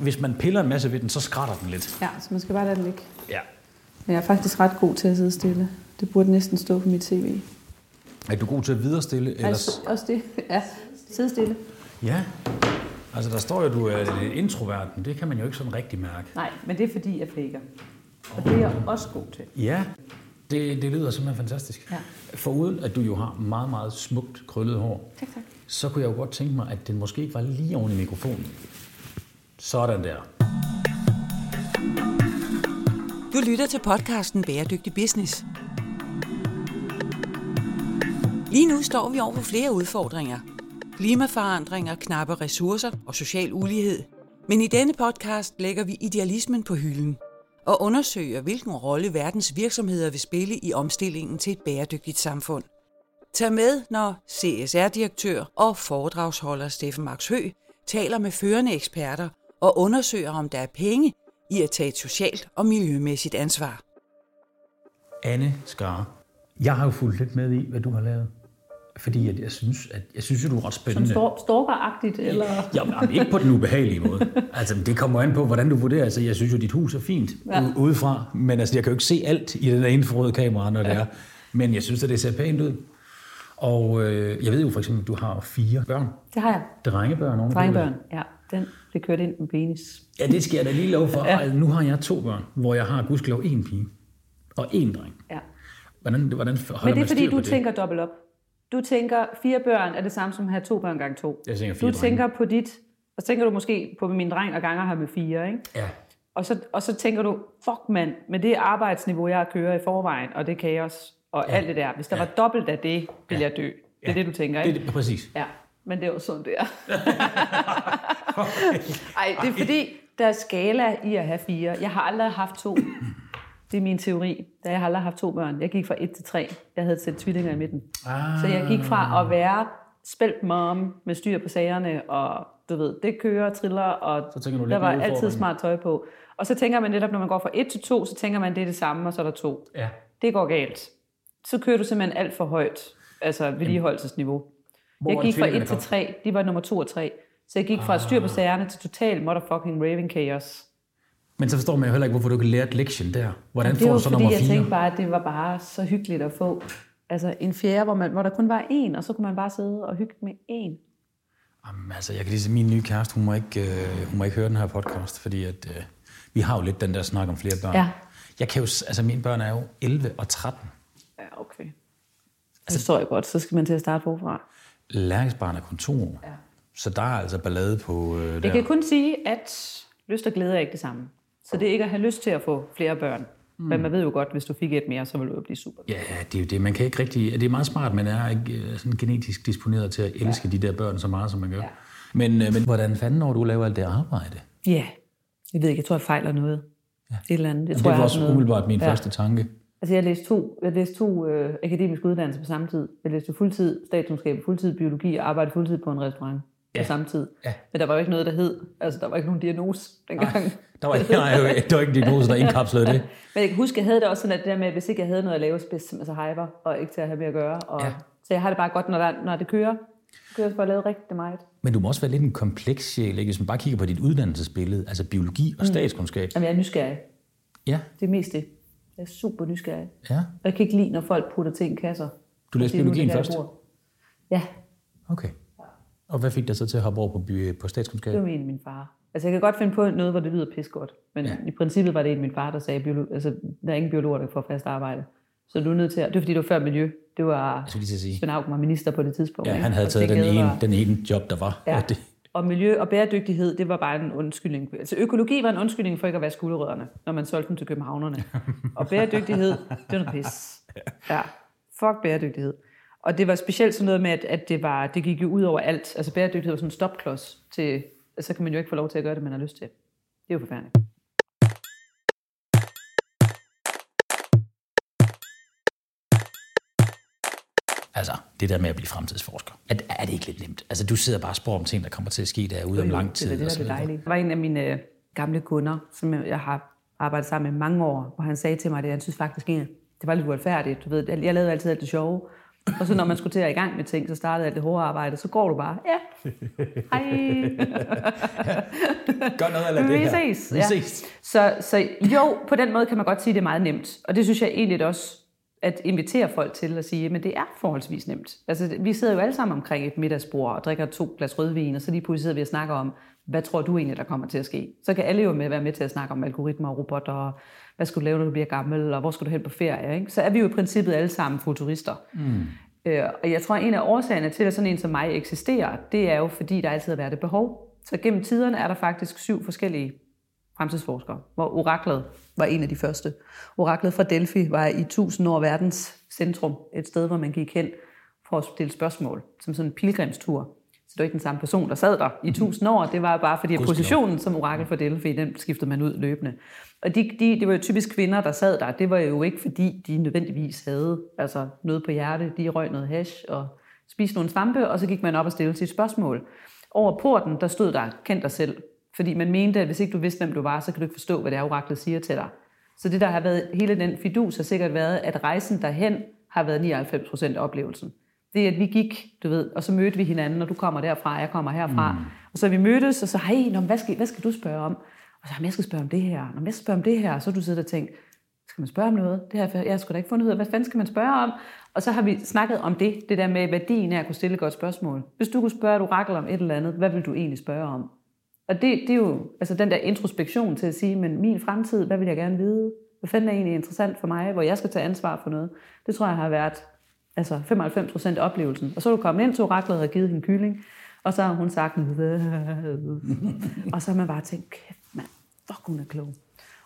Hvis man piller en masse ved den, så skrætter den lidt. Ja, så man skal bare lade den ligge. Ja. Men jeg er faktisk ret god til at sidde stille. Det burde næsten stå på mit CV. Er du god til at viderestille? Ellers... Altså, også det. Ja, sidde stille. Ja. Altså, der står jo, at du er lidt introvert, men det kan man jo ikke sådan rigtig mærke. Nej, men det er fordi, jeg flækker. Og det er jeg også god til. Ja, det, det lyder simpelthen fantastisk. Ja. Foruden at du jo har meget, meget smukt krøllet hår, Tak, tak. så kunne jeg jo godt tænke mig, at den måske ikke var lige oven i mikrofonen. Sådan der. Du lytter til podcasten Bæredygtig Business. Lige nu står vi over for flere udfordringer. Klimaforandringer, knappe ressourcer og social ulighed. Men i denne podcast lægger vi idealismen på hylden og undersøger, hvilken rolle verdens virksomheder vil spille i omstillingen til et bæredygtigt samfund. Tag med, når CSR-direktør og foredragsholder Steffen Max Hø taler med førende eksperter og undersøger, om der er penge i at tage et socialt og miljømæssigt ansvar. Anne Skar, jeg har jo fulgt lidt med i, hvad du har lavet. Fordi at jeg synes, at jeg synes, at du er ret Som spændende. stor, stalkeragtigt, eller? Jamen, jamen, ikke på den ubehagelige måde. Altså, det kommer an på, hvordan du vurderer. Altså, jeg synes jo, dit hus er fint ja. Ja. udefra, men altså, jeg kan jo ikke se alt i den der infrarøde kamera, når det er. Men jeg synes, at det ser pænt ud. Og øh, jeg ved jo for eksempel, at du har fire børn. Det har jeg. Drengebørn. nogle af Drengebørn, ja. Den blev kørt ind med penis. Ja, det skal jeg da lige love for. Ja. Nu har jeg to børn, hvor jeg har gudskelov en pige og en dreng. Ja. Hvordan, hvordan holder Men det er fordi, du det? tænker dobbelt op. Du tænker, fire børn er det samme som at have to børn gange to. Jeg tænker fire Du tænker på dit, og så tænker du måske på min dreng og ganger her med fire, ikke? Ja. Og så, og så tænker du, fuck mand, med det arbejdsniveau, jeg kører i forvejen, og det kaos, og ja. alt det der. Hvis der Ja. var dobbelt af det, ville jeg dø. Det er Ja. det, du tænker, Det, ikke? det, præcis. Ja, men det er jo sådan, det er. Ej, det er fordi, der er skala i at have fire. Jeg har aldrig haft to. Det er min teori. Da jeg har aldrig haft to børn. Jeg gik fra et til tre. Jeg havde et sæt tvillinger i midten. Ah. Så jeg gik fra at være spældt mom med styr på sagerne, og du ved, det kører, triller, og Så du der var altid smart tøj på. Og så tænker man netop, når man går fra et til to, så tænker man, det er det samme, og så er der to. Ja. Det går galt. Så kører du simpelthen alt for højt, altså vedligeholdelsesniveau. Hvor Jeg gik fra tvillingerne 1 til fra? 3, de var nummer 2 og 3. Så jeg gik fra Ah. styr på sagerne til total motherfucking raving chaos. Men så forstår man jo heller ikke, hvorfor du ikke lærte lektien der. Hvordan det er får du så fordi, nummer jeg fire? tænkte bare, at det var bare så hyggeligt at få altså en fjerde, hvor, man, hvor der kun var én, og så kunne man bare sidde og hygge med én. Jamen, altså, jeg kan lige sige, min nye kæreste, hun må ikke, øh, hun må ikke høre den her podcast, fordi at, øh, vi har jo lidt den der snak om flere børn. Ja. Jeg kan jo, altså mine børn er jo 11 og 13. Ja, okay. Det forstår jeg godt. Så skal man til at starte forfra. Læringsbarn er kun to år. Ja. Så der er altså ballade på øh, der. Jeg kan kun sige, at lyst og glæde er ikke det samme. Så det er ikke at have lyst til at få flere børn. Mm. Men man ved jo godt, hvis du fik et mere, så ville du blive super. Ja, det er jo det. Man kan ikke rigtig... Det er meget smart, man er ikke øh, sådan genetisk disponeret til at elske ja. de der børn så meget, som man gør. Ja. Men, øh, men hvordan fanden når du laver alt det arbejde? Ja, jeg ved ikke, jeg tror, jeg fejler noget. Ja. Et eller andet. Det, Det tror var jeg også sådan umiddelbart min ja. første tanke. Altså, jeg læste to, jeg læste to øh, akademiske uddannelser på samme tid. Jeg læste fuldtid statskundskab, fuldtid biologi og arbejdede fuldtid på en restaurant ja. På samme tid. Ja. Men der var jo ikke noget, der hed. Altså, der var ikke nogen diagnose dengang. Der var, nej, der var ikke en diagnose, der indkapslede det. Men jeg kan huske, jeg havde det også sådan, at det der med, at hvis ikke jeg havde noget at lave, så blev jeg simpelthen så hyper, og ikke til at have med at gøre. Og, Ja. Så jeg har det bare godt, når, der, når det kører. Så kører jeg bare lavet rigtig meget. Men du må også være lidt en kompleks sjæl, ikke? hvis man bare kigger på dit uddannelsesbillede, altså biologi og statskundskab. Jamen, jeg er nysgerrig. Ja, Det er mest det. Jeg er super nysgerrig. ja. Og jeg kan ikke lide, når folk putter ting i kasser. Du læste nu biologien der først? Ja, Okay. Og hvad fik dig så til at hoppe over på, by, på statskundskab? det var en af min far. Altså, jeg kan godt finde på noget, hvor det lyder pis godt. Men Ja. i princippet var det en af min far, der sagde, biolog, altså, der er ingen biologer, der får fast arbejde. Så du er nødt til at... Det var fordi, det var før miljø. Det var Jeg lige til at sige. Svend Auken var minister på det tidspunkt. Ja, han havde taget den ene, var- den ene job, der var. Ja. Og det, Og miljø og bæredygtighed, det var bare en undskyldning. Altså økologi var en undskyldning for ikke at være skulderødderne, når man solgte dem til københavnerne. Og bæredygtighed, det var noget pis. Ja, fuck bæredygtighed. Og det var specielt sådan noget med, at, at det, var, det gik jo ud over alt. Altså bæredygtighed var sådan en stopklods til, så kan man jo ikke få lov til at gøre det, man har lyst til. Det er jo forfærdeligt. Altså, det der med at blive fremtidsforsker. Er, er det ikke lidt nemt? Altså, du sidder bare og spår om ting, der kommer til at ske derude om lang tid. Det er det, er det videre. dejlige. Der var en af mine øh, gamle kunder, som jeg- har arbejdet sammen med mange år, hvor han sagde til mig, at han synes faktisk, at det var lidt uretfærdigt. Du ved, jeg lavede altid alt det sjove, Og så når man skulle til at i gang med ting, så startede alt det hårde arbejde, så går du bare, ja, hej. Gør noget af det Vi her. ses. Vi ja. ses. Så, så jo, på den måde kan man godt sige, at det er meget nemt. Og det synes jeg egentlig også, at invitere folk til at sige, men det er forholdsvis nemt. Altså, vi sidder jo alle sammen omkring et middagsbord og drikker to glas rødvin, og så lige pludselig sidder vi og snakker om, hvad tror du egentlig, der kommer til at ske? Så kan alle jo med være med til at snakke om algoritmer og robotter, og hvad skal du lave, når du bliver gammel, og hvor skal du hen på ferie? Ikke? Så er vi jo i princippet alle sammen futurister. Mm. Øh, og jeg tror, at en af årsagerne til, at sådan en som mig eksisterer, det er jo, fordi der altid har været et behov. Så gennem tiderne er der faktisk syv forskellige fremtidsforskere, hvor oraklet var en af de første. Oraklet fra Delphi var i 1000 år verdens centrum, et sted, hvor man gik hen for at stille spørgsmål, som sådan en pilgrimstur. Så det var ikke den samme person, der sad der i 1000 år. Det var bare fordi, at positionen som orakel for Delphi, den skiftede man ud løbende. Og de, de, det var jo typisk kvinder, der sad der. Det var jo ikke fordi, de nødvendigvis havde altså noget på hjerte. De røg noget hash og spiste nogle svampe, og så gik man op og stillede sit spørgsmål. Over porten, der stod der, kend dig selv. Fordi man mente, at hvis ikke du vidste, hvem du var, så kan du ikke forstå, hvad det er, oraklet siger til dig. Så det, der har været, hele den fidus har sikkert været, at rejsen derhen har været 99 procent af oplevelsen. Det er, at vi gik, du ved, og så mødte vi hinanden, og du kommer derfra, jeg kommer herfra. Mm. Og så vi mødtes, og så, hej, nå, hvad, skal, hvad skal du spørge om? Og så, jeg skal spørge om det her, når jeg skal spørge om det her, og så du siddet og tænkt, skal man spørge om noget? Det her, jeg har sgu da ikke fundet ud af, hvad fanden skal man spørge om? Og så har vi snakket om det, det der med værdien af at kunne stille et godt spørgsmål. Hvis du kunne spørge et orakel om et eller andet, hvad vil du egentlig spørge om? Og det, det er jo altså den der introspektion til at sige, men min fremtid, hvad vil jeg gerne vide? Hvad fanden er egentlig interessant for mig, hvor jeg skal tage ansvar for noget? Det tror jeg har været altså 95 procent af oplevelsen. Og så er du kommet ind til oraklet og givet hende kylling, og så har hun sagt, og så har man bare tænkt, kæft mand, fuck hun er klog.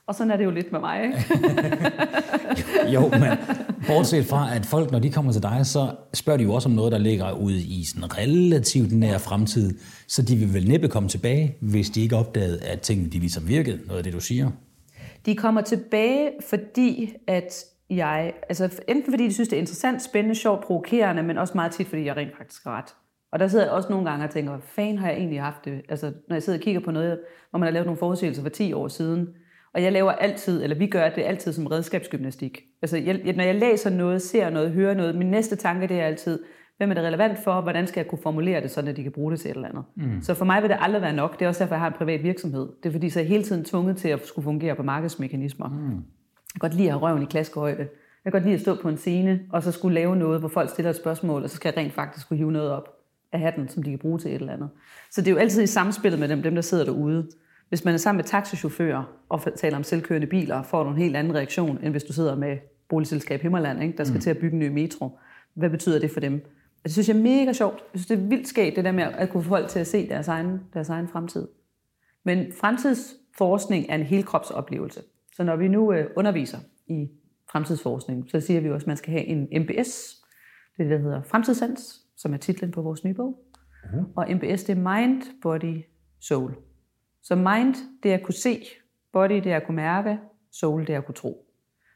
Og sådan er det jo lidt med mig, ikke? Jo, men bortset fra, at folk, når de kommer til dig, så spørger de jo også om noget, der ligger ude i sådan relativt nær fremtid. Så de vil vel næppe komme tilbage, hvis de ikke opdagede, at tingene de ligesom virkede, noget af det, du siger. De kommer tilbage, fordi at jeg, altså enten fordi de synes, det er interessant, spændende, sjovt, provokerende, men også meget tit, fordi jeg rent faktisk har ret. Og der sidder jeg også nogle gange og tænker, hvad fanden har jeg egentlig haft det? Altså, når jeg sidder og kigger på noget, hvor man har lavet nogle forudsigelser for 10 år siden, og jeg laver altid, eller vi gør det altid som redskabsgymnastik. Altså, jeg, når jeg læser noget, ser noget, hører noget, min næste tanke det er altid, hvem er det relevant for, hvordan skal jeg kunne formulere det, sådan at de kan bruge det til et eller andet. Mm. Så for mig vil det aldrig være nok. Det er også derfor, jeg har en privat virksomhed. Det er fordi, så er jeg hele tiden tvunget til at skulle fungere på markedsmekanismer. Mm. Jeg kan godt lide at have røven i klaskehøjde. Jeg kan godt lide at stå på en scene, og så skulle lave noget, hvor folk stiller et spørgsmål, og så skal jeg rent faktisk kunne hive noget op af hatten, som de kan bruge til et eller andet. Så det er jo altid i samspillet med dem, dem der sidder derude. Hvis man er sammen med taxichauffører og taler om selvkørende biler, får du en helt anden reaktion, end hvis du sidder med boligselskab Himmerland, ikke, der skal mm. til at bygge en ny metro. Hvad betyder det for dem? Det synes jeg er mega sjovt. Jeg synes, det er vildt skægt, det der med at kunne få folk til at se deres egen, deres egen fremtid. Men fremtidsforskning er en helkropsoplevelse. Så når vi nu øh, underviser i fremtidsforskning, så siger vi også, at man skal have en MBS, det der hedder Fremtidssans, som er titlen på vores nye bog. Uh-huh. Og MBS, det er Mind, Body, Soul. Så mind, det er at kunne se, body, det er at kunne mærke, soul, det er at kunne tro.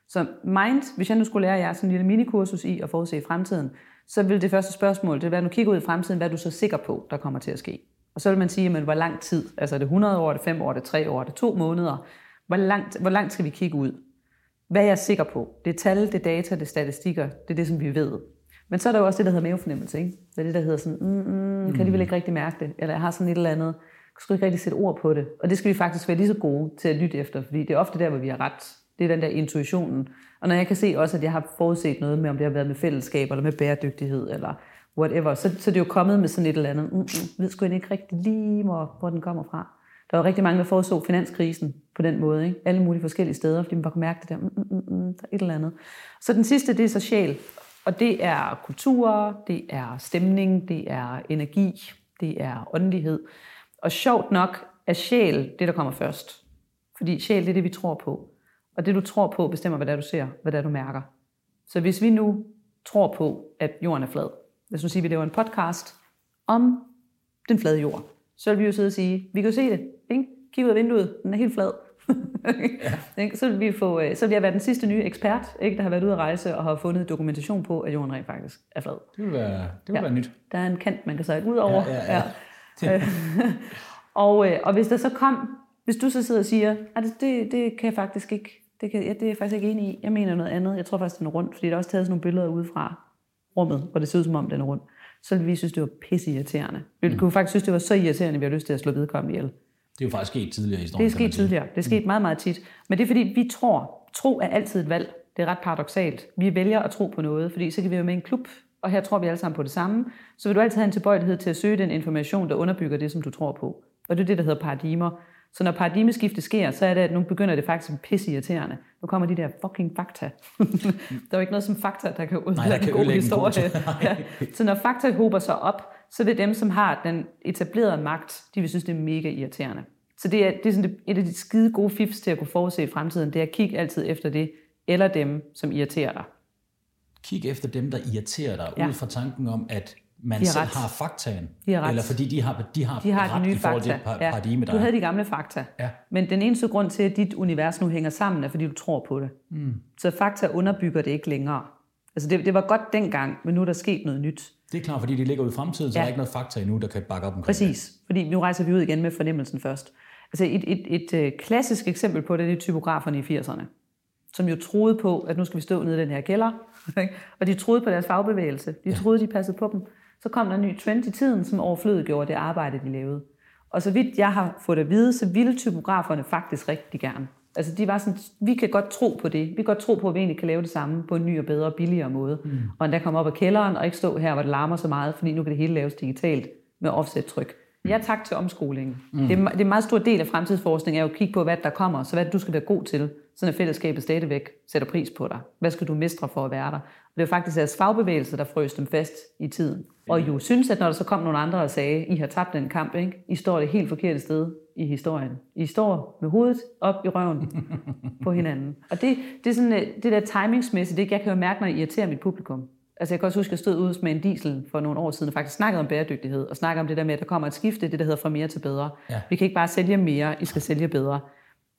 Så mind, hvis jeg nu skulle lære jer sådan en lille minikursus i at forudse fremtiden, så vil det første spørgsmål, det være, du kigger ud i fremtiden, hvad er du så sikker på, der kommer til at ske? Og så vil man sige, men hvor lang tid? Altså er det 100 år, er det 5 år, er det 3 år, er det 2 måneder? Hvor langt, hvor langt skal vi kigge ud? Hvad er jeg sikker på? Det er tal, det er data, det er statistikker, det er det, som vi ved. Men så er der jo også det, der hedder mavefornemmelse. Ikke? Det er det, der hedder sådan, mm, mm, kan de vel ikke rigtig mærke det? Eller jeg har sådan et eller andet, jeg skal ikke rigtig sætte ord på det. Og det skal vi faktisk være lige så gode til at lytte efter, fordi det er ofte der, hvor vi har ret. Det er den der intuitionen. Og når jeg kan se også, at jeg har forudset noget med, om det har været med fællesskab, eller med bæredygtighed, eller whatever, så, så det er jo kommet med sådan et eller andet, mm, mm, ved sgu ikke rigtig lige, hvor, hvor den kommer fra. Der var rigtig mange, der foreså finanskrisen på den måde, ikke? alle mulige forskellige steder, fordi man bare kunne mærke det der, mm, mm, mm, mm, der er et eller andet. Så den sidste, det er så sjæl, og det er kultur, det er stemning, det er energi, det er åndelighed. Og sjovt nok er sjæl det, der kommer først. Fordi sjæl, det er det, vi tror på. Og det, du tror på, bestemmer, hvad det er, du ser, hvad det er, du mærker. Så hvis vi nu tror på, at jorden er flad, lad os sige, at vi laver en podcast om den flade jord, så vil vi jo sidde og sige, vi kan jo se det, ikke? Kig ud af vinduet, den er helt flad. ja. så, vil vi få, så vil jeg være den sidste nye ekspert, ikke, der har været ude at rejse og har fundet dokumentation på, at jorden rent faktisk er flad. Det vil være, det vil ja. være nyt. Der er en kant, man kan sejle ud over. Ja, ja, ja. ja. og, øh, og hvis der så kom, hvis du så sidder og siger, at det, det kan jeg faktisk ikke, det, kan, ja, det er jeg faktisk ikke enig i, jeg mener noget andet, jeg tror faktisk, den er rundt, fordi der er også taget sådan nogle billeder udefra, rummet, hvor det ser ud som om, den er rund, så ville vi synes, det var pisse irriterende. Vi kunne faktisk synes, det var så irriterende, at vi har lyst til at slå vedkommende ihjel. Det er jo faktisk sket tidligere i historien. Det er sket tidligere. Det er sket meget, meget tit. Men det er fordi, vi tror, tro er altid et valg. Det er ret paradoxalt. Vi vælger at tro på noget, fordi så kan vi være med i en klub, og her tror vi alle sammen på det samme. Så vil du altid have en tilbøjelighed til at søge den information, der underbygger det, som du tror på. Og det er det, der hedder paradigmer. Så når paradigmeskifte sker, så er det, at nu begynder det faktisk at pisse irriterende. Nu kommer de der fucking fakta. der er jo ikke noget som fakta, der kan udlægge en god historie. ja. Så når fakta hober sig op, så vil dem, som har den etablerede magt, de vil synes, det er mega irriterende. Så det er, det er sådan et af de skide gode fifs til at kunne forudse i fremtiden, det er at kigge altid efter det, eller dem, som irriterer dig. Kig efter dem, der irriterer dig, ja. ud fra tanken om, at man selv ret. har faktaen. De har ret. Eller fordi de har, de har, De har ret de nye i forhold til fakta. par- paradigme, der Du havde de gamle fakta. Ja. Men den eneste grund til, at dit univers nu hænger sammen, er, fordi du tror på det. Mm. Så fakta underbygger det ikke længere. Altså det, det var godt dengang, men nu er der sket noget nyt. Det er klart, fordi de ligger ude i fremtiden, så Ja. der er ikke noget fakta endnu, der kan bakke op omkring Præcis, fordi nu rejser vi ud igen med fornemmelsen først. Altså et, et, et, et klassisk eksempel på det, det er typograferne i 80'erne, som jo troede på, at nu skal vi stå nede i den her kælder? og de troede på deres fagbevægelse. De troede, de passede på dem. Så kom der en ny trend i tiden, som overflødet gjorde det arbejde, de lavede. Og så vidt jeg har fået at vide, så ville typograferne faktisk rigtig gerne. Altså de var sådan, vi kan godt tro på det. Vi kan godt tro på, at vi egentlig kan lave det samme på en ny og bedre og billigere måde. Mm. Og endda komme op af kælderen og ikke stå her, hvor det larmer så meget, fordi nu kan det hele laves digitalt med offset-tryk. Ja, tak til omskolingen. Mm. Det, er, det er en meget stor del af fremtidsforskning, er jo at kigge på, hvad der kommer, så hvad du skal være god til, sådan at fællesskabet stadigvæk sætter pris på dig. Hvad skal du mestre for at være der? Og det er jo faktisk deres fagbevægelse, der frøs dem fast i tiden. Og jo synes, at når der så kom nogle andre og sagde, I har tabt den kamp, ikke? I står det helt forkerte sted i historien. I står med hovedet op i røven på hinanden. Og det, det er sådan, øh, det der timingsmæssigt, ikke? jeg kan jo mærke, når jeg irriterer mit publikum. Altså jeg kan også huske, at jeg stod ude med en diesel for nogle år siden og faktisk snakkede om bæredygtighed, og snakkede om det der med, at der kommer et skifte, det der hedder fra mere til bedre. Ja. Vi kan ikke bare sælge mere, I skal sælge bedre.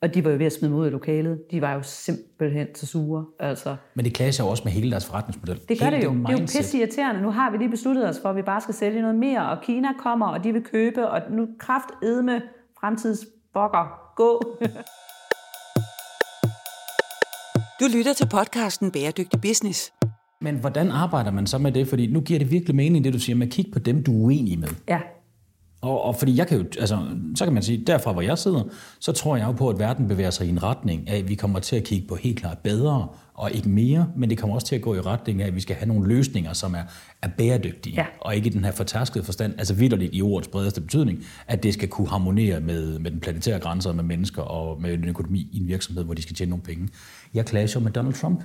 Og de var jo ved at smide mig ud af lokalet. De var jo simpelthen så sure. Altså, Men det clasher jo også med hele deres forretningsmodel. det gør hele det jo. Det er jo pisse irriterende. Nu har vi lige besluttet os for, at vi bare skal sælge noget mere, og Kina kommer, og de vil købe, og nu kraft edme fremtidsbokker. Gå! Du lytter til podcasten Bæredygtig Business. Men hvordan arbejder man så med det? Fordi nu giver det virkelig mening, det du siger med at kigge på dem, du er uenig med. ja, Og, og fordi jeg kan jo, altså, så kan man sige, derfra hvor jeg sidder, så tror jeg jo på, at verden bevæger sig i en retning af, at vi kommer til at kigge på helt klart bedre og ikke mere, men det kommer også til at gå i retning af, at vi skal have nogle løsninger, som er, er bæredygtige, Ja. og ikke i den her fortærskede forstand, altså vidderligt i ordets bredeste betydning, at det skal kunne harmonere med, med den planetære grænser, med mennesker og med en økonomi i en virksomhed, hvor de skal tjene nogle penge. Jeg clasher med Donald Trump.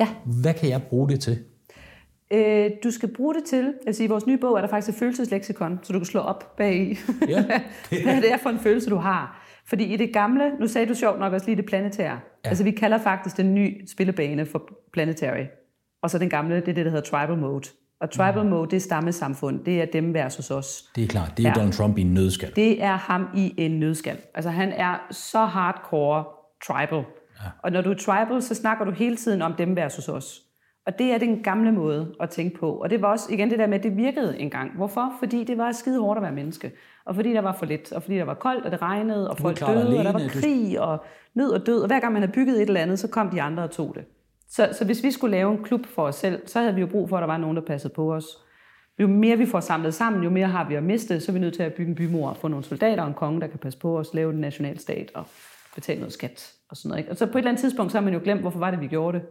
ja. Hvad kan jeg bruge det til? Øh, du skal bruge det til, sige, i vores nye bog er der faktisk et følelsesleksikon, så du kan slå op bag i, Ja. hvad det er for en følelse, du har. Fordi i det gamle, nu sagde du sjovt nok også lige det planetære. Ja. Altså vi kalder faktisk den nye spillebane for planetary. Og så den gamle, det er det, der hedder tribal mode. Og tribal Mm. mode, det er stammesamfund. Det er dem versus os. Det er klart, det er. Ja. Donald Trump i en nødskal. Det er ham i en nødskal. Altså han er så hardcore tribal. Ja. Og når du er tribal, så snakker du hele tiden om dem versus os. Og det er den gamle måde at tænke på. Og det var også igen det der med, at det virkede engang. Hvorfor? Fordi det var skide hårdt at være menneske. Og fordi der var for lidt. Og fordi der var koldt, og det regnede, og folk døde, og der alene. var krig, og nød og død. Og hver gang man havde bygget et eller andet, så kom de andre og tog det. Så, så hvis vi skulle lave en klub for os selv, så havde vi jo brug for, at der var nogen, der passede på os. Jo mere vi får samlet sammen, jo mere har vi at miste, så er vi nødt til at bygge en bymur, få nogle soldater og en konge, der kan passe på os, lave en nationalstat og betale noget skat og sådan noget. Ikke? Og så på et eller andet tidspunkt, så har man jo glemt, hvorfor var det, vi gjorde det.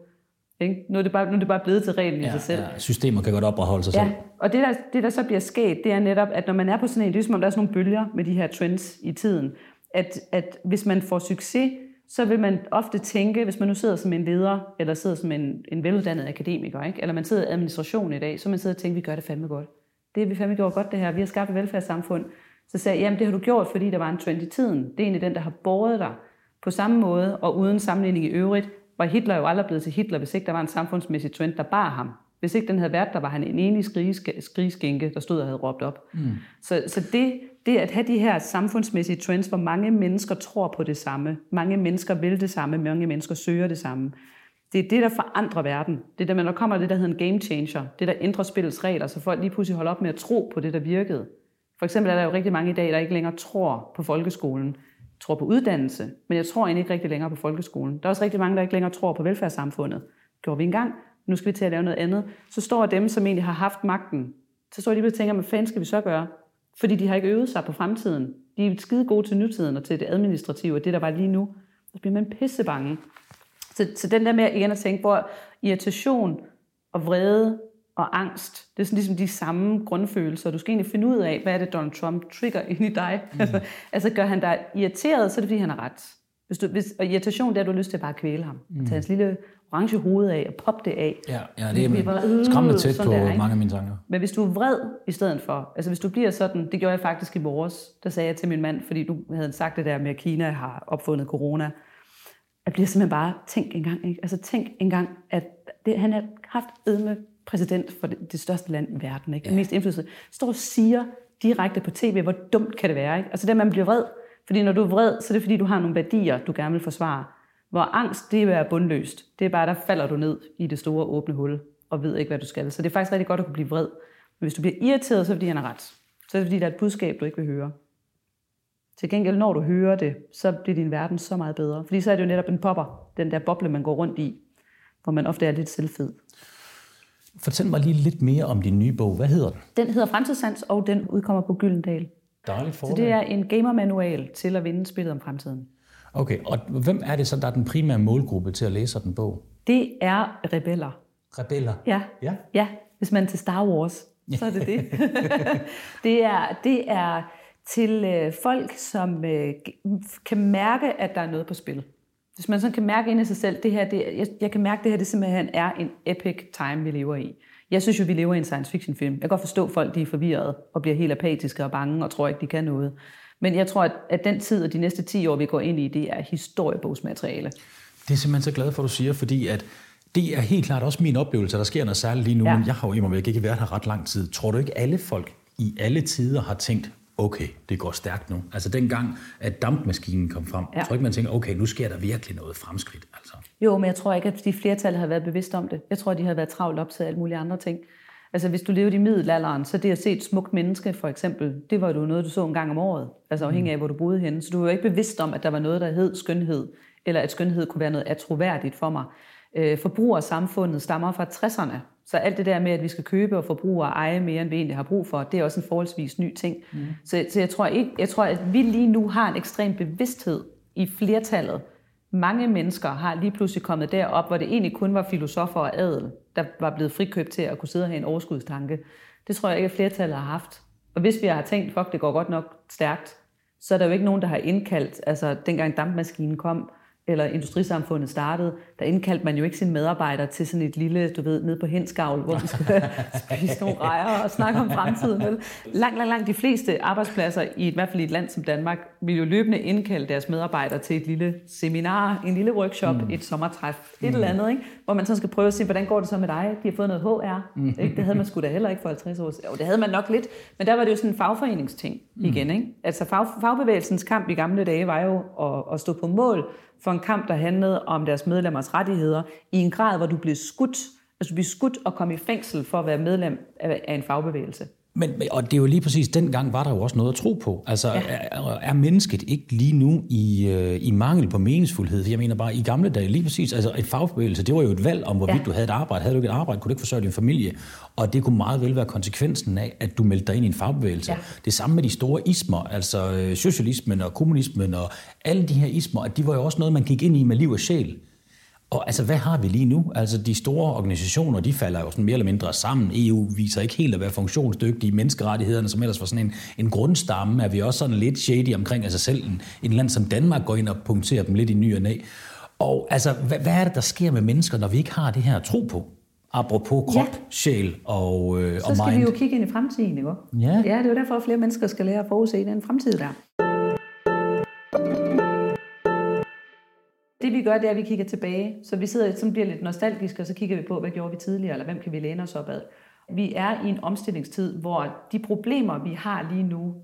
Ikke? Nu, er det bare, nu er det bare blevet til reglen i sig selv. Ja, systemer kan godt opretholde sig Ja, selv. og det der, det der så bliver sket, det er netop, at når man er på sådan en, det er som om der er sådan nogle bølger med de her trends i tiden, at, at hvis man får succes, så vil man ofte tænke, hvis man nu sidder som en leder, eller sidder som en, en veluddannet akademiker, ikke? eller man sidder i administration i dag, så man sidder og tænker, vi gør det fandme godt. Det har vi fandme gjort godt det her, vi har skabt et velfærdssamfund. Så sagde jeg, jamen det har du gjort, fordi der var en trend i tiden. Det er egentlig den, der har båret dig på samme måde, og uden sammenligning i øvrigt, var Hitler jo aldrig blevet til Hitler, hvis ikke der var en samfundsmæssig trend, der bar ham. Hvis ikke den havde været der, var han en enig skrigesk- skrigeskænke, der stod og havde råbt op. Mm. Så, så det, det at have de her samfundsmæssige trends, hvor mange mennesker tror på det samme, mange mennesker vil det samme, mange mennesker søger det samme, det er det, der forandrer verden. Det er der, når kommer det, der hedder en game changer. Det, der ændrer spillets regler, så folk lige pludselig holder op med at tro på det, der virkede. For eksempel er der jo rigtig mange i dag, der ikke længere tror på folkeskolen, tror på uddannelse, men jeg tror egentlig ikke rigtig længere på folkeskolen. Der er også rigtig mange, der ikke længere tror på velfærdssamfundet. Gjorde vi engang, nu skal vi til at lave noget andet, så står dem, som egentlig har haft magten, så står de og tænker, hvad fanden skal vi så gøre? Fordi de har ikke øvet sig på fremtiden. De er skide gode til nutiden og til det administrative, og det der var lige nu. Så bliver man pissebange. Så, så den der med igen at tænke, hvor irritation og vrede og angst, det er sådan ligesom de samme grundfølelser. Du skal egentlig finde ud af, hvad er det, Donald Trump trigger ind i dig. Mm. altså gør han dig irriteret, så er det fordi, han har ret. Hvis du, hvis, og irritation, det er, at du har lyst til at bare kvæle ham. Mm. Tage hans lille orange hoved af og poppe det af. Ja, ja det er bare, øh, skræmmende tæt på der, mange af mine tanker. Men hvis du er vred i stedet for, altså hvis du bliver sådan, det gjorde jeg faktisk i morges, der sagde jeg til min mand, fordi du havde sagt det der med, at Kina har opfundet corona, jeg bliver simpelthen bare, tænk engang, ikke? altså tænk engang, at det, han har haft med præsident for det, det største land i verden, ikke? Ja. mest indflydelse, står og siger direkte på tv, hvor dumt kan det være. Ikke? Altså det, man bliver vred, fordi når du er vred, så er det fordi, du har nogle værdier, du gerne vil forsvare. Hvor angst, det er bundløst. Det er bare, der falder du ned i det store åbne hul, og ved ikke, hvad du skal. Så det er faktisk rigtig godt at kunne blive vred. Men hvis du bliver irriteret, så er det fordi, han har ret. Så er det fordi, der er et budskab, du ikke vil høre. Til gengæld, når du hører det, så bliver din verden så meget bedre. Fordi så er det jo netop en popper, den der boble, man går rundt i, hvor man ofte er lidt selvfed. Fortæl mig lige lidt mere om din nye bog. Hvad hedder den? Den hedder Fremtidssans, og den udkommer på Gyldendal. Dejligt forlag. Så det er en gamermanual til at vinde spillet om fremtiden. Okay, og hvem er det så, der er den primære målgruppe til at læse den bog? Det er rebeller. Rebeller? Ja. Ja, ja hvis man er til Star Wars, så er det det. det, er, det er til øh, folk, som øh, kan mærke, at der er noget på spil. Hvis man sådan kan mærke ind i sig selv, det her, det, jeg, jeg kan mærke, at det her det simpelthen er en epic time, vi lever i. Jeg synes jo, vi lever i en science fiction film. Jeg kan godt forstå, at folk de er forvirrede og bliver helt apatiske og bange og tror ikke, de kan noget. Men jeg tror, at, at den tid og de næste 10 år, vi går ind i, det er historiebogsmateriale. Det er simpelthen så glad for, at du siger, fordi at det er helt klart også min oplevelse, at der sker noget særligt lige nu, ja. men jeg har jo imod ikke været her ret lang tid. Tror du ikke, alle folk i alle tider har tænkt, okay, det går stærkt nu. Altså dengang, at dampmaskinen kom frem, ja. tror ikke, man tænker, okay, nu sker der virkelig noget fremskridt. Altså. Jo, men jeg tror ikke, at de flertal har været bevidst om det. Jeg tror, de har været travlt optaget af alle mulige andre ting. Altså hvis du levede i middelalderen, så det at se et smukt menneske for eksempel, det var jo noget, du så en gang om året, altså afhængig af, hvor du boede henne. Så du var ikke bevidst om, at der var noget, der hed skønhed, eller at skønhed kunne være noget atroværdigt for mig. Øh, forbrugersamfundet stammer fra 60'erne, så alt det der med, at vi skal købe og forbruge og eje mere, end vi egentlig har brug for, det er også en forholdsvis ny ting. Mm. Så, så jeg, tror ikke, jeg tror, at vi lige nu har en ekstrem bevidsthed i flertallet. Mange mennesker har lige pludselig kommet derop, hvor det egentlig kun var filosofer og adel, der var blevet frikøbt til at kunne sidde og have en overskudstanke. Det tror jeg ikke, at flertallet har haft. Og hvis vi har tænkt, fuck, det går godt nok stærkt, så er der jo ikke nogen, der har indkaldt, altså dengang dampmaskinen kom, eller industrisamfundet startede, der indkaldte man jo ikke sine medarbejdere til sådan et lille, du ved, ned på henskavl, hvor de skulle spise nogle rejer og snakke om fremtiden. Vel? Langt, langt, langt de fleste arbejdspladser, i, i hvert fald i et land som Danmark, vil jo løbende indkalde deres medarbejdere til et lille seminar, en lille workshop, mm. et sommertræf, et mm. eller andet, ikke? hvor man så skal prøve at se, hvordan går det så med dig? De har fået noget HR. Mm. Ikke? Det havde man sgu da heller ikke for 50 år siden. Jo, det havde man nok lidt, men der var det jo sådan en fagforeningsting mm. igen. Ikke? Altså fag, fagbevægelsens kamp i gamle dage var jo at, at stå på mål for en kamp, der handlede om deres medlemmers rettigheder, i en grad, hvor du blev skudt, altså du blev skudt og kom i fængsel for at være medlem af en fagbevægelse. Men, og det er jo lige præcis, dengang var der jo også noget at tro på. Altså, ja. er, er mennesket ikke lige nu i, øh, i mangel på meningsfuldhed? Jeg mener bare, i gamle dage, lige præcis, altså et fagbevægelse, det var jo et valg om, hvorvidt ja. du havde et arbejde. Havde du ikke et arbejde, kunne du ikke forsørge din familie. Og det kunne meget vel være konsekvensen af, at du meldte dig ind i en fagbevægelse. Ja. Det samme med de store ismer, altså øh, socialismen og kommunismen og alle de her ismer, at de var jo også noget, man gik ind i med liv og sjæl. Og altså, hvad har vi lige nu? Altså, de store organisationer, de falder jo sådan mere eller mindre sammen. EU viser ikke helt at være funktionsdygtige. Menneskerettighederne, som ellers var sådan en, en grundstamme, er vi også sådan lidt shady omkring altså selv. En, en land som Danmark går ind og punkterer dem lidt i ny og næ. Og altså, hvad, hvad er det, der sker med mennesker, når vi ikke har det her tro på? Apropos krop, ja. sjæl og, øh, og mind. Så skal vi jo kigge ind i fremtiden, ikke? Ja. ja, det er jo derfor, at flere mennesker skal lære at forudse den fremtid der. Det vi gør, det er, at vi kigger tilbage. Så vi sidder, som bliver lidt nostalgiske, og så kigger vi på, hvad gjorde vi tidligere, eller hvem kan vi læne os op ad. Vi er i en omstillingstid, hvor de problemer, vi har lige nu,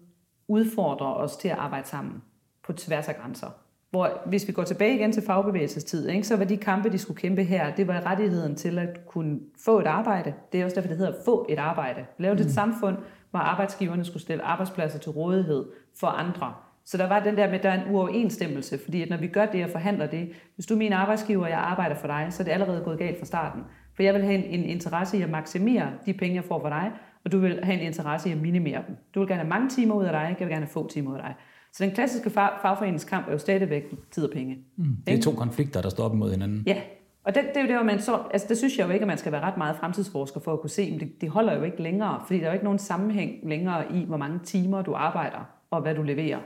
udfordrer os til at arbejde sammen på tværs af grænser. Hvor hvis vi går tilbage igen til fagbevægelsestid, ikke, så var de kampe, de skulle kæmpe her, det var rettigheden til at kunne få et arbejde. Det er også derfor, det hedder få et arbejde. Lave et mm. samfund, hvor arbejdsgiverne skulle stille arbejdspladser til rådighed for andre. Så der var den der med, at der er en uoverensstemmelse, fordi at når vi gør det og forhandler det, hvis du er min arbejdsgiver, og jeg arbejder for dig, så er det allerede gået galt fra starten. For jeg vil have en, en interesse i at maksimere de penge, jeg får fra dig, og du vil have en interesse i at minimere dem. Du vil gerne have mange timer ud af dig, jeg vil gerne have få timer ud af dig. Så den klassiske fag, fagforeningskamp er jo stadigvæk tid og penge. Mm. Det er to konflikter, der står op imod hinanden. Ja, og det, det er jo det, hvor man så, altså det synes jeg jo ikke, at man skal være ret meget fremtidsforsker for at kunne se, men det, det holder jo ikke længere, fordi der er jo ikke nogen sammenhæng længere i, hvor mange timer du arbejder, og hvad du leverer.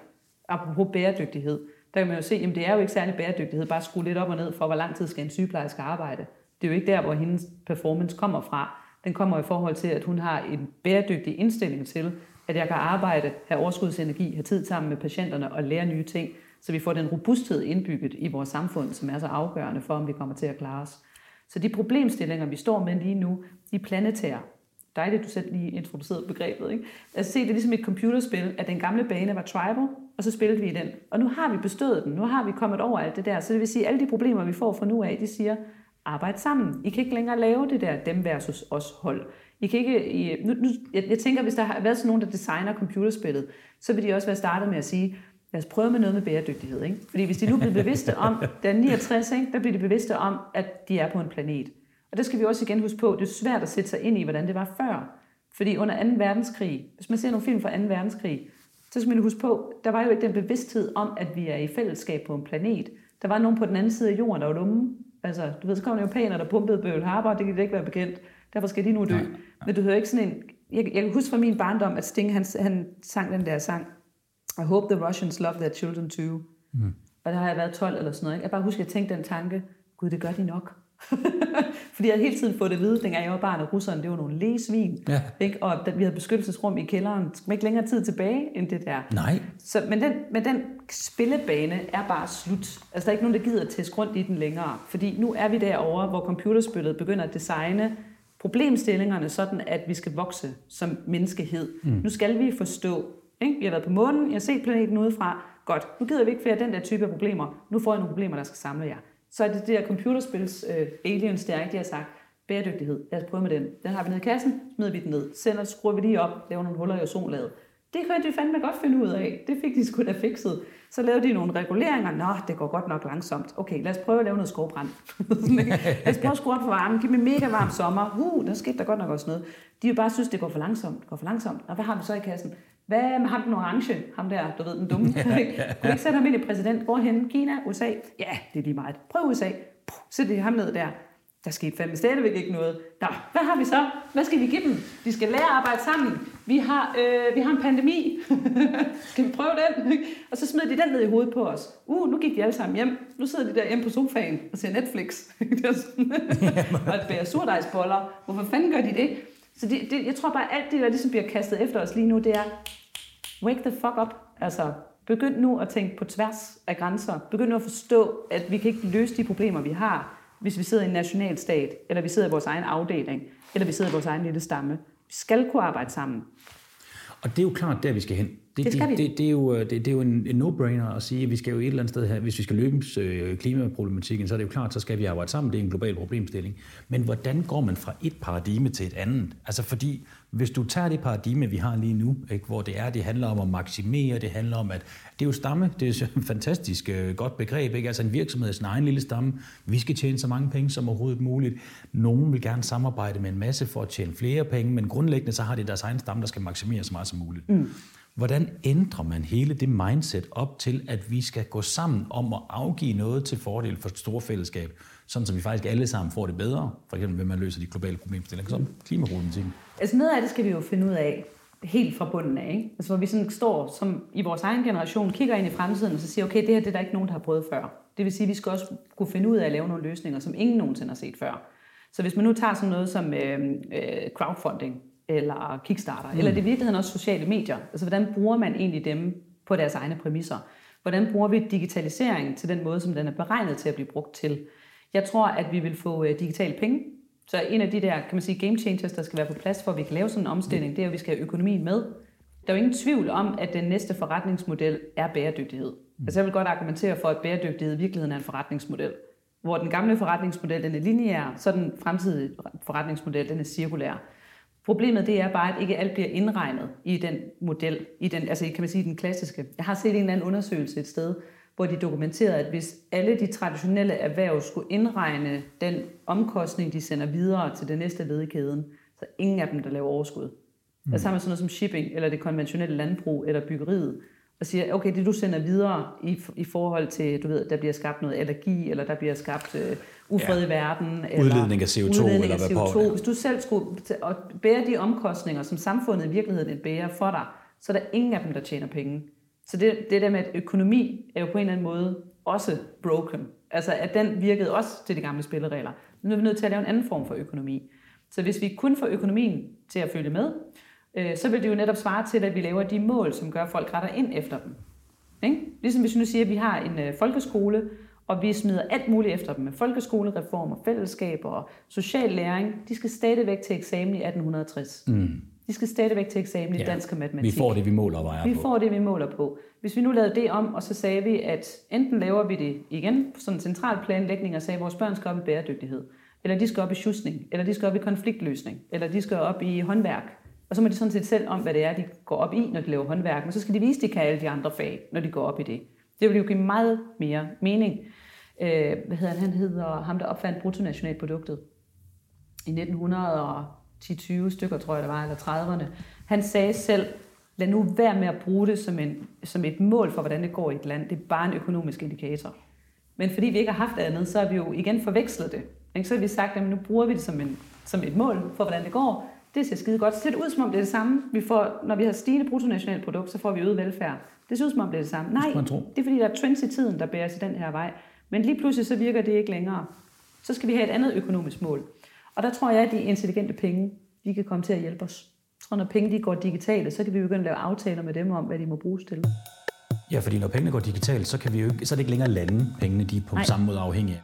Apropos bæredygtighed, der kan man jo se, at det er jo ikke særlig bæredygtighed, bare skrue lidt op og ned for, hvor lang tid skal en sygeplejerske arbejde. Det er jo ikke der, hvor hendes performance kommer fra. Den kommer i forhold til, at hun har en bæredygtig indstilling til, at jeg kan arbejde, have overskudsenergi, have tid sammen med patienterne og lære nye ting, så vi får den robusthed indbygget i vores samfund, som er så afgørende for, om vi kommer til at klare os. Så de problemstillinger, vi står med lige nu, de er planetære. Dejligt, du selv lige introducerede begrebet. Ikke? Altså se, det er ligesom et computerspil, at den gamle bane var tribal, og så spillede vi den. Og nu har vi bestået den, nu har vi kommet over alt det der. Så det vil sige, at alle de problemer, vi får fra nu af, de siger, arbejde sammen. I kan ikke længere lave det der dem versus os hold. I kan ikke, I, nu, nu, jeg, jeg tænker, hvis der har været sådan nogen, der designer computerspillet, så vil de også være startet med at sige, lad os prøve med noget med bæredygtighed. Ikke? Fordi hvis de nu bliver bevidste om, der er 69, ikke? der bliver de bevidste om, at de er på en planet. Og det skal vi også igen huske på, det er svært at sætte sig ind i, hvordan det var før. Fordi under 2. verdenskrig, hvis man ser nogle film fra 2. verdenskrig, så skal man huske på, der var jo ikke den bevidsthed om, at vi er i fællesskab på en planet. Der var nogen på den anden side af jorden, der var dumme. Altså, du ved, så kom der japaner, der pumpede Bøl Harbor, det kan det ikke være bekendt. Derfor skal de nu dø. Nej, nej. Men du hører ikke sådan en... Jeg, jeg kan huske fra min barndom, at Sting, han, han sang den der sang, I hope the Russians love their children too. Mm. Og der har jeg været 12 eller sådan noget. Ikke? Jeg bare husker, at jeg tænkte den tanke, gud, det gør de nok. Fordi jeg havde hele tiden fået det at vide, dengang jeg var barn, at russerne, det var nogle læsvin. Ja. Ikke? Og at vi havde beskyttelsesrum i kælderen. Man ikke længere tid tilbage end det der? Nej. Så, men, den, men den spillebane er bare slut. Altså, der er ikke nogen, der gider at tæske rundt i den længere. Fordi nu er vi derovre, hvor computerspillet begynder at designe problemstillingerne sådan, at vi skal vokse som menneskehed. Mm. Nu skal vi forstå. Ikke? Vi har været på månen, jeg har set planeten udefra. Godt, nu gider vi ikke flere den der type af problemer. Nu får jeg nogle problemer, der skal samle jer så er det det der computerspils øh, aliens, der ikke, de har sagt, bæredygtighed, lad os prøve med den. Den har vi nede i kassen, smider vi den ned, sender, skruer vi lige op, laver nogle huller i ozonlaget. Det kunne de fandme godt finde ud af. Det fik de sgu da fikset. Så lavede de nogle reguleringer. Nå, det går godt nok langsomt. Okay, lad os prøve at lave noget skovbrand. lad os prøve at skrue op for varmen. Giv mig mega varm sommer. Uh, der skete der godt nok også noget. De jo bare synes, det går for langsomt. Det går for langsomt. Og hvad har vi så i kassen? Hvad med ham den orange? Ham der, du ved, den dumme. Kunne du ikke sætte ham ind i præsident? Hvorhen? Kina? USA? Ja, det er lige meget. Prøv USA. Sæt det ham ned der. Der skete fandme stadigvæk ikke noget. Nå, hvad har vi så? Hvad skal vi give dem? De skal lære at arbejde sammen. Vi har, øh, vi har en pandemi. skal vi prøve den? og så smider de den ned i hovedet på os. Uh, nu gik de alle sammen hjem. Nu sidder de der hjemme på sofaen og ser Netflix. og et bære surdejsboller. Hvorfor fanden gør de det? Så det, det, jeg tror bare, at alt det, der ligesom bliver kastet efter os lige nu, det er, wake the fuck up. Altså, begynd nu at tænke på tværs af grænser. Begynd nu at forstå, at vi kan ikke løse de problemer, vi har, hvis vi sidder i en nationalstat, eller vi sidder i vores egen afdeling, eller vi sidder i vores egen lille stamme. Vi skal kunne arbejde sammen. Og det er jo klart, der vi skal hen. Det, det, skal det, det, det, er jo, det, det er jo en, en no-brainer at sige, at vi skal jo et eller andet sted her, hvis vi skal løse øh, klimaproblematikken, så er det jo klart, så skal vi arbejde sammen. Det er en global problemstilling. Men hvordan går man fra et paradigme til et andet? Altså fordi, hvis du tager det paradigme, vi har lige nu, ikke, hvor det er, det handler om at maksimere, det handler om, at det er jo stamme, det er et fantastisk øh, godt begreb, ikke? altså en virksomhed er sin egen lille stamme, vi skal tjene så mange penge som overhovedet muligt. Nogen vil gerne samarbejde med en masse for at tjene flere penge, men grundlæggende så har det deres egen stamme, der skal maksimere så meget som muligt. Mm. Hvordan ændrer man hele det mindset op til, at vi skal gå sammen om at afgive noget til fordel for et stort fællesskab, sådan så vi faktisk alle sammen får det bedre, for eksempel ved man løser de globale problemstillinger, som klimaproblematikken? Altså noget af det skal vi jo finde ud af helt fra bunden af. Ikke? Altså hvor vi sådan står som i vores egen generation, kigger ind i fremtiden og så siger, okay, det her det er der ikke nogen, der har prøvet før. Det vil sige, at vi skal også kunne finde ud af at lave nogle løsninger, som ingen nogensinde har set før. Så hvis man nu tager sådan noget som øh, øh, crowdfunding, eller Kickstarter, mm. eller det i virkeligheden også sociale medier. Altså, hvordan bruger man egentlig dem på deres egne præmisser? Hvordan bruger vi digitalisering til den måde, som den er beregnet til at blive brugt til? Jeg tror, at vi vil få øh, digitale penge. Så en af de der, kan man sige, game changers, der skal være på plads, for at vi kan lave sådan en omstilling, det er, at vi skal have økonomien med. Der er jo ingen tvivl om, at den næste forretningsmodel er bæredygtighed. Mm. Altså jeg vil godt argumentere for, at bæredygtighed i virkeligheden er en forretningsmodel. Hvor den gamle forretningsmodel den er lineær, så den fremtidige forretningsmodel den er cirkulær. Problemet det er bare, at ikke alt bliver indregnet i den model, i den, altså kan man sige den klassiske. Jeg har set en eller anden undersøgelse et sted, hvor de dokumenterede, at hvis alle de traditionelle erhverv skulle indregne den omkostning, de sender videre til det næste led i kæden, så ingen af dem, der laver overskud. Mm. Altså sammen sådan noget som shipping, eller det konventionelle landbrug, eller byggeriet, og siger, okay, det du sender videre i, i forhold til, du ved, der bliver skabt noget allergi, eller der bliver skabt øh, ufred ja. i verden. Eller udledning af CO2, udledning eller hvad CO2. på. Hvis du selv skulle at bære de omkostninger, som samfundet i virkeligheden bærer for dig, så er der ingen af dem, der tjener penge. Så det, det der med, at økonomi er jo på en eller anden måde også broken. Altså, at den virkede også til de gamle spilleregler. Nu er vi nødt til at lave en anden form for økonomi. Så hvis vi kun får økonomien til at følge med, øh, så vil det jo netop svare til, at vi laver de mål, som gør, at folk retter ind efter dem. Ikke? Ligesom hvis vi nu siger, at vi har en øh, folkeskole, og vi smider alt muligt efter dem med folkeskolereformer, fællesskaber og social læring, de skal stadigvæk til eksamen i 1860. Mm. De skal stadigvæk til eksamen i Ja. dansk og matematik. Vi får det, vi måler og vejer Vi på. får det, vi måler på. Hvis vi nu lavede det om, og så sagde vi, at enten laver vi det igen på sådan en central planlægning, og sagde, at vores børn skal op i bæredygtighed, eller de skal op i sjusning, eller de skal op i konfliktløsning, eller de skal op i håndværk. Og så må de sådan set selv om, hvad det er, de går op i, når de laver håndværk, men så skal de vise, at de kan alle de andre fag, når de går op i det. Det vil jo give meget mere mening. Øh, hvad hedder han? Han hedder ham, der opfandt bruttonationalproduktet i 1910-20 stykker, tror jeg det var, eller 30'erne. Han sagde selv, lad nu være med at bruge det som, en, som et mål for, hvordan det går i et land. Det er bare en økonomisk indikator. Men fordi vi ikke har haft andet, så har vi jo igen forvekslet det. Ikke? Så har vi sagt, at nu bruger vi det som, en, som et mål for, hvordan det går. Det ser skide godt. Så ser det ud, som om det er det samme. Vi får, når vi har stigende bruttonationalprodukt, så får vi øget velfærd. Det ser ud, som om det er det samme. Nej, det er fordi, der er trends i tiden, der bærer os i den her vej. Men lige pludselig så virker det ikke længere. Så skal vi have et andet økonomisk mål. Og der tror jeg, at de intelligente penge, de kan komme til at hjælpe os. Jeg tror, når penge de går digitale, så kan vi begynde at lave aftaler med dem om, hvad de må bruges til. Ja, fordi når pengene går digitalt, så, kan vi jo ikke, så er det ikke længere lande, pengene de er på Nej. samme måde afhængige af.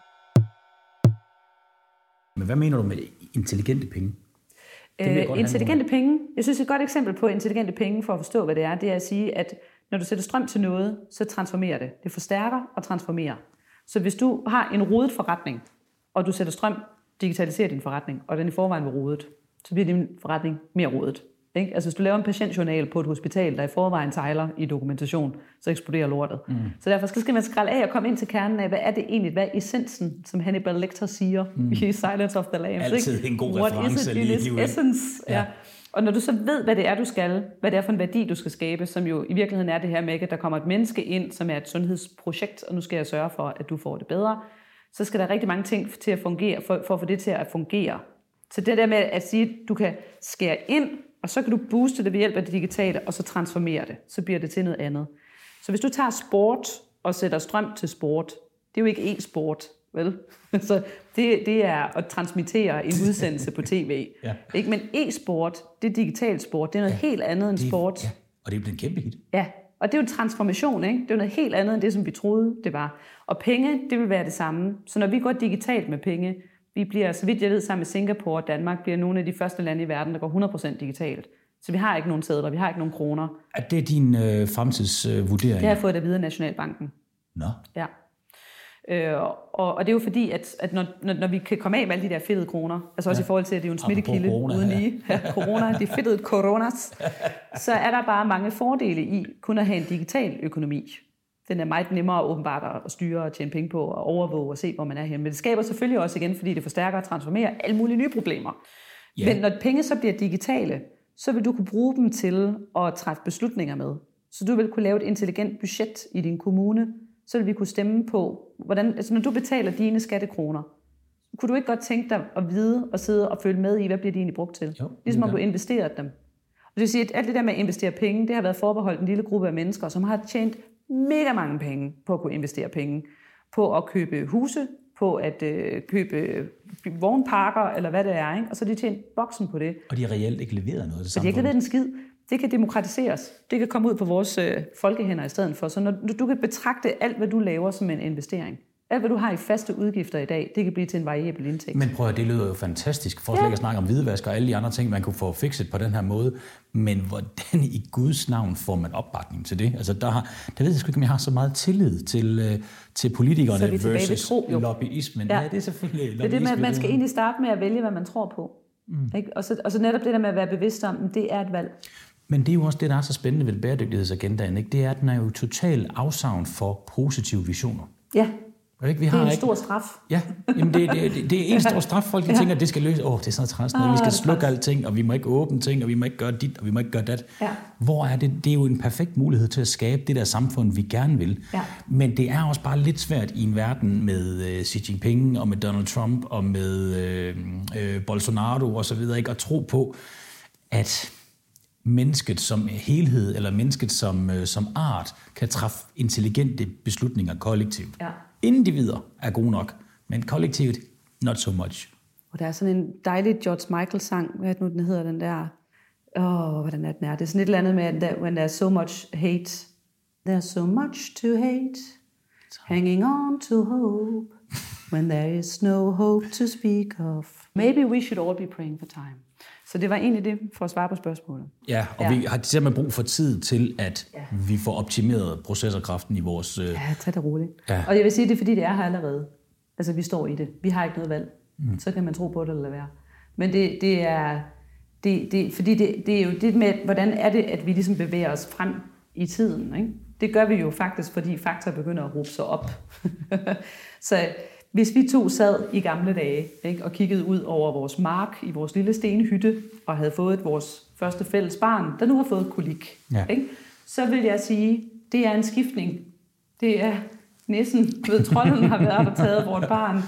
Men hvad mener du med intelligente penge? Det vil jeg godt Øh, intelligente penge. Jeg synes, et godt eksempel på intelligente penge, for at forstå, hvad det er, det er at sige, at når du sætter strøm til noget, så transformerer det. Det forstærker og transformerer. Så hvis du har en rodet forretning, og du sætter strøm, digitaliserer din forretning, og den i forvejen var rodet, så bliver din forretning mere rodet. Ikke? Altså hvis du laver en patientjournal på et hospital, der i forvejen tegler i dokumentation, så eksploderer lortet. Mm. Så derfor skal man skralde af og komme ind til kernen af, hvad er det egentlig, hvad er essensen, som Hannibal Lecter siger mm. i Silence of the Lambs. Altid ikke? en god What reference is it in its essence? Ja. ja. Og når du så ved, hvad det er, du skal, hvad det er for en værdi, du skal skabe, som jo i virkeligheden er det her med, at der kommer et menneske ind, som er et sundhedsprojekt, og nu skal jeg sørge for, at du får det bedre, så skal der rigtig mange ting til at fungere, for, for at få det til at fungere. Så det der med at sige, at du kan skære ind, og så kan du booste det ved hjælp af det digitale, og så transformere det. Så bliver det til noget andet. Så hvis du tager sport og sætter strøm til sport, det er jo ikke e-sport, vel? Så det, det er at transmittere en udsendelse på tv. Ja. Ikke? Men e-sport, det er digital sport, det er noget ja. helt andet end Det- sport. Ja, og det er blevet en kæmpe hit. Ja, og det er jo en transformation, ikke? Det er jo noget helt andet end det, som vi troede, det var. Og penge, det vil være det samme. Så når vi går digitalt med penge, vi bliver, så vidt jeg ved, sammen med Singapore og Danmark, bliver nogle af de første lande i verden, der går 100% digitalt. Så vi har ikke nogen sædler, vi har ikke nogen kroner. Er det din øh, fremtidsvurdering? Det har jeg fået at vide af Nationalbanken. Nå, Ja. Øh, og, og det er jo fordi, at, at når, når, når vi kan komme af med alle de der fedtede kroner, altså også Ja. i forhold til, at det er jo en smittekilde corona, uden lige, ja, corona, de fedtede coronas, så er der bare mange fordele i kun at have en digital økonomi. Den er meget nemmere åbenbart at styre og tjene penge på og overvåge og se, hvor man er henne. Men det skaber selvfølgelig også igen, fordi det forstærker og transformerer alle mulige nye problemer. Ja. Men når penge så bliver digitale, så vil du kunne bruge dem til at træffe beslutninger med. Så du vil kunne lave et intelligent budget i din kommune. Så vil vi kunne stemme på, hvordan, altså når du betaler dine skattekroner, kunne du ikke godt tænke dig at vide og sidde og følge med i, hvad bliver de egentlig brugt til? Jo, ligesom om du investerede dem. Og det vil sige, at alt det der med at investere penge, det har været forbeholdt en lille gruppe af mennesker, som har tjent mega mange penge på at kunne investere penge. På at købe huse, på at øh, købe vognparker, eller hvad det er. Ikke? Og så har de tjent boksen på det. og de har reelt ikke leveret noget til Så de har ikke samfundet. leveret en skid. Det kan demokratiseres. Det kan komme ud på vores øh, folkehænder i stedet for. Så når du kan betragte alt, hvad du laver som en investering. Alt, hvad du har i faste udgifter i dag, det kan blive til en variabel indtægt. Men prøv at det lyder jo fantastisk, for slet ikke at snakke om hvidvask og alle de andre ting, man kunne få fikset på den her måde. Men hvordan i Guds navn får man opbakning til det? Altså, der, har, der ved jeg sgu ikke, om jeg har så meget tillid til, øh, til politikerne Så er versus tro, jo. lobbyismen. Ja. Ja. ja, det er selvfølgelig Det er det med, at man skal egentlig starte med at vælge, hvad man tror på. Mm. Ikke? Og, så, og så netop det der med at være bevidst om, det er et valg. Men det er jo også det, der er så spændende ved bæredygtighedsagendaen. Ikke? Det er, at den er jo total afsavn for positive visioner. Ja, Ikke? Vi det er en ikke, stor straf. Ja, jamen det, det, det, det er en stor straf. Folk de tænker, at det skal løse. Åh, oh, det er sådan træls noget. Vi Ah, skal slukke træls. alting, og vi må ikke åbne ting, og vi må ikke gøre dit, og vi må ikke gøre dat. Ja. Hvor er det? Det er jo en perfekt mulighed til at skabe det der samfund, vi gerne vil. Ja. Men det er også bare lidt svært i en verden med uh, Xi Jinping, og med Donald Trump, og med øh, øh, Bolsonaro og så videre, ikke? at tro på, at mennesket som helhed, eller mennesket som, øh, som art, kan træffe intelligente beslutninger kollektivt. Ja. Individer er gode nok, men kollektivt, not so much. Og der er sådan en dejlig George Michael-sang, hvad er det nu, den hedder, den der, åh, hvordan er den er, det er sådan et eller andet med, that when there's so much hate, there's so much to hate, hanging on to hope, when there is no hope to speak of. Maybe we should all be praying for time. Så det var egentlig det, for at svare på spørgsmålet. Ja, og Ja. vi har simpelthen brug for tid til, at ja. vi får optimeret processorkraften i vores... Øh, Ja, tag det roligt. Ja. Og jeg vil sige, det er fordi, det er her allerede. Altså, vi står i det. Vi har ikke noget valg. Mm. Så kan man tro på det eller lade være. Men det, det er... Det, det, fordi det, det er jo det med, hvordan er det, at vi ligesom bevæger os frem i tiden. Ikke? Det gør vi jo faktisk, fordi fakta begynder at råbe sig op. så hvis vi to sad i gamle dage ikke, og kiggede ud over vores mark i vores lille stenhytte, og havde fået vores første fælles barn, der nu har fået kolik, Ja. ikke? så vil jeg sige, det er en skiftning. Det er næsten, ved, trolden har været og taget vores barn.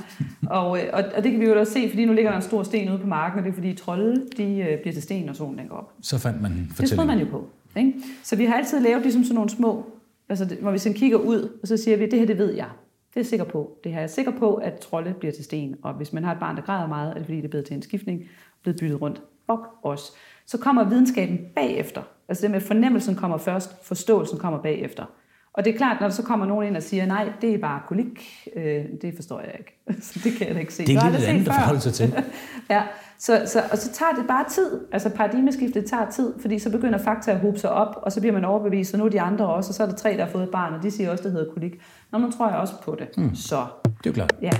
Og, øh, og, og det kan vi jo da se, fordi nu ligger der en stor sten ude på marken, og det er fordi trolde, de øh, bliver til sten, når solen den går op. så fandt man Det troede fortællingen. man jo på. Ikke? Så vi har altid lavet ligesom sådan nogle små, altså hvor vi sådan kigger ud, og så siger vi, det her det ved jeg. Det er jeg sikker på. Det her er jeg sikker på, at trolde bliver til sten. Og hvis man har et barn, der græder meget, er det fordi, det er blevet til en skiftning, blevet byttet rundt. Fuck os. Så kommer videnskaben bagefter. Altså det med fornemmelsen kommer først, forståelsen kommer bagefter. Og det er klart, når der så kommer nogen ind og siger, nej, det er bare kolik, øh, det forstår jeg ikke. Så det kan jeg da ikke se. Det er lidt andet at forholde sig til. Ja, så, så, og så tager det bare tid. Altså paradigmeskiftet tager tid, fordi så begynder fakta at hobe sig op, og så bliver man overbevist, og nu er de andre også, og så er der tre, der har fået et barn, og de siger også, det hedder kolik. Nå, nu tror jeg også på det. Mm. Så, Det er jo klart. ja.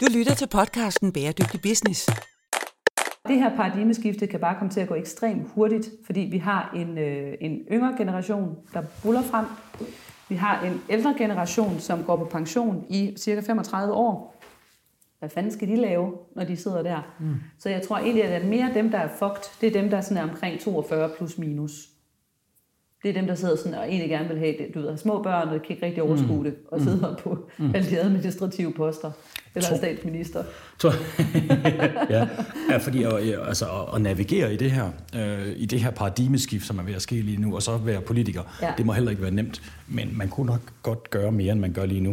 Du lytter til podcasten Bæredygtig Business. Det her paradigmeskifte kan bare komme til at gå ekstremt hurtigt, fordi vi har en, øh, en yngre generation, der buller frem. Vi har en ældre generation, som går på pension i cirka 35 år. Hvad fanden skal de lave, når de sidder der? Mm. Så jeg tror egentlig, at mere dem, der er fucked, det er dem, der sådan er omkring 42 plus minus. Det er dem, der sidder sådan og egentlig gerne vil have det. Du ved, har små børn, og kan ikke rigtig overskue det, og sidder på mm. alle de administrative poster. Eller er Tror- statsminister. Så, ja. ja, fordi at, ja, altså, at, at navigere i det her, øh, i det her paradigmeskift, som er ved at ske lige nu, og så være politiker, Ja. det må heller ikke være nemt. Men man kunne nok godt gøre mere, end man gør lige nu.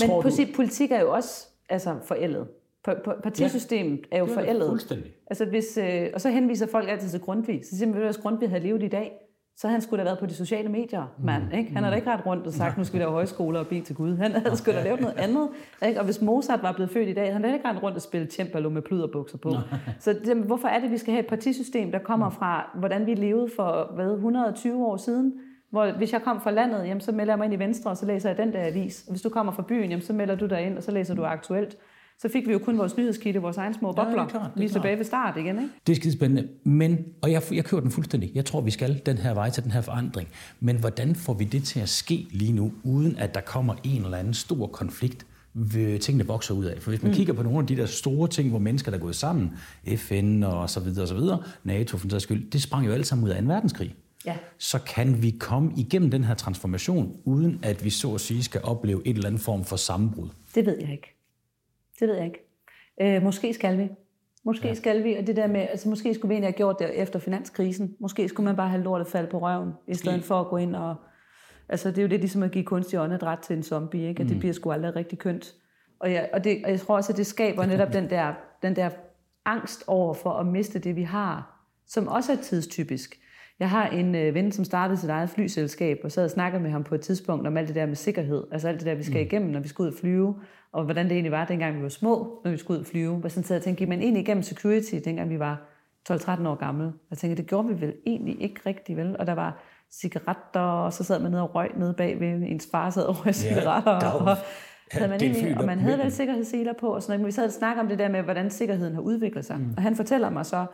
Men Tror du- politik er jo også altså, forældet. Pa- pa- Partisystemet ja, er jo Det er forældet. fuldstændig. Altså, hvis, øh, og så henviser folk altid til Grundtvig. Så siger man, hvis Grundtvig havde levet i dag, så havde han skulle da været på de sociale medier, mand. Ikke? Han har da ikke ret rundt og sagt, nu skal vi lave højskoler og bede til Gud. Han havde skulle da lavet noget andet. Ikke? Og hvis Mozart var blevet født i dag, havde han da ikke ret rundt og spille cembalo med pluderbukser på. Så det, hvorfor er det, vi skal have et partisystem, der kommer fra, hvordan vi levede for hvad, 120 år siden? Hvor, hvis jeg kom fra landet, jamen, så melder jeg mig ind i Venstre, og så læser jeg den der avis. Og hvis du kommer fra byen, jamen, så melder du dig ind, og så læser du aktuelt. Så fik vi jo kun vores nyhedskilde, vores egen små Ja, det er bobler. klart, det er vi er tilbage ved start igen, ikke? Det er skidespændende, men, og jeg, jeg kører den fuldstændig. Jeg tror, vi skal den her vej til den her forandring. Men hvordan får vi det til at ske lige nu, uden at der kommer en eller anden stor konflikt, ved tingene vokser ud af? For hvis man mm. kigger på nogle af de der store ting, hvor mennesker der er gået sammen, FN og så videre og så videre, NATO for den skyld, det sprang jo alt sammen ud af en verdenskrig. Ja. Så kan vi komme igennem den her transformation, uden at vi så at sige skal opleve et eller andet form for sammenbrud. Det ved jeg ikke. Det ved jeg ikke. Øh, måske skal vi. Måske ja. skal vi, og det der med, altså måske skulle vi egentlig have gjort det efter finanskrisen. Måske skulle man bare have lortet falde på røven, i stedet for at gå ind og... Altså det er jo lidt ligesom at give kunstig åndedræt til en zombie, ikke? At det bliver sgu aldrig rigtig kønt. Og jeg, og, det, og jeg tror også, at det skaber netop den der, den der angst over for at miste det, vi har, som også er tidstypisk. Jeg har en øh, ven, som startede sit eget flyselskab, og sad og snakkede med ham på et tidspunkt om alt det der med sikkerhed. Altså alt det der, vi skal igennem, når vi skal ud og flyve. Og hvordan det egentlig var, dengang vi var små, når vi skulle ud og flyve. Hvor sådan sad jeg og tænkte, gik man egentlig igennem security, dengang vi var 12-13 år gamle? Jeg tænkte, det gjorde vi vel egentlig ikke rigtig, vel? Og der var cigaretter, og så sad man nede og røg nede bagved. Ens far sad og røg cigaretter. var- og, havde man egentlig, og man havde vel sikkerhedsseler på, og sådan noget. Men vi sad og snakkede om det der med, hvordan sikkerheden har udviklet sig. Mm. Og han fortæller mig så,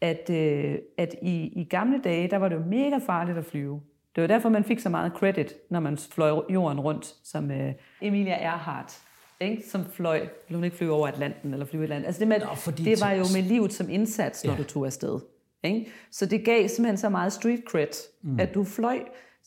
at, øh, at i, i gamle dage, der var det jo mega farligt at flyve. Det var derfor, man fik så meget credit, når man fløj jorden rundt, som øh, Emilia Earhart, ikke? som fløj, eller hun ikke flyve over Atlanten, eller flyve et eller andet. Altså det, med, Nå, fordi det var jo med livet som indsats, når Ja. du tog afsted. Ikke? Så det gav simpelthen så meget street cred, mm. at du fløj.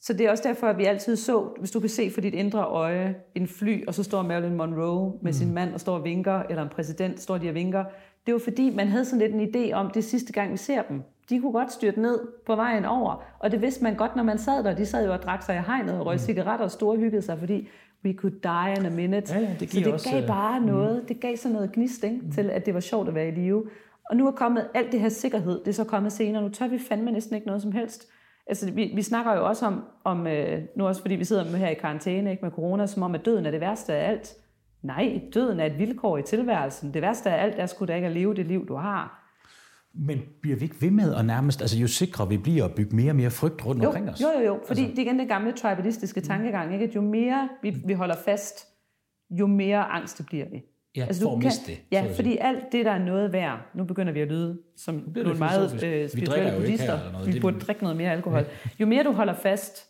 Så det er også derfor, at vi altid så, hvis du kan se for dit indre øje, en fly, og så står Marilyn Monroe med mm. sin mand og står og vinker, eller en præsident står de og vinker. Det var fordi, man havde sådan lidt en idé om, det sidste gang vi ser dem. De kunne godt styrte ned på vejen over, og det vidste man godt, når man sad der. De sad jo og drak sig i hegnet og røg cigaretter og storhyggede sig, fordi we could die in a minute. Ja, ja, det så det også, gav øh, bare noget, det gav sådan noget gnist ikke, til, at det var sjovt at være i live. Og nu er kommet alt det her sikkerhed, det er så kommet senere. Nu tør vi fandme næsten ikke noget som helst. Altså, vi, vi snakker jo også om, om øh, nu også fordi vi sidder med her i karantæne ikke, med corona, som om, at døden er det værste af alt. Nej, døden er et vilkår i tilværelsen. Det værste af alt er sgu da ikke at leve det liv, du har. Men bliver vi ikke ved med at nærmest, altså jo sikre vi bliver at bygge mere og mere frygt rundt Jo, omkring os? jo, jo, jo. Fordi altså, det er igen den gamle tribalistiske tankegang, ikke? at jo mere vi, vi holder fast, jo mere angst bliver vi. Ja, du for at miste det, Ja, fordi alt det, der er noget værd, nu begynder vi at lyde som nogle meget øh, spirituelle buddhister. Vi Det- burde drikke noget mere alkohol. Jo mere du holder fast,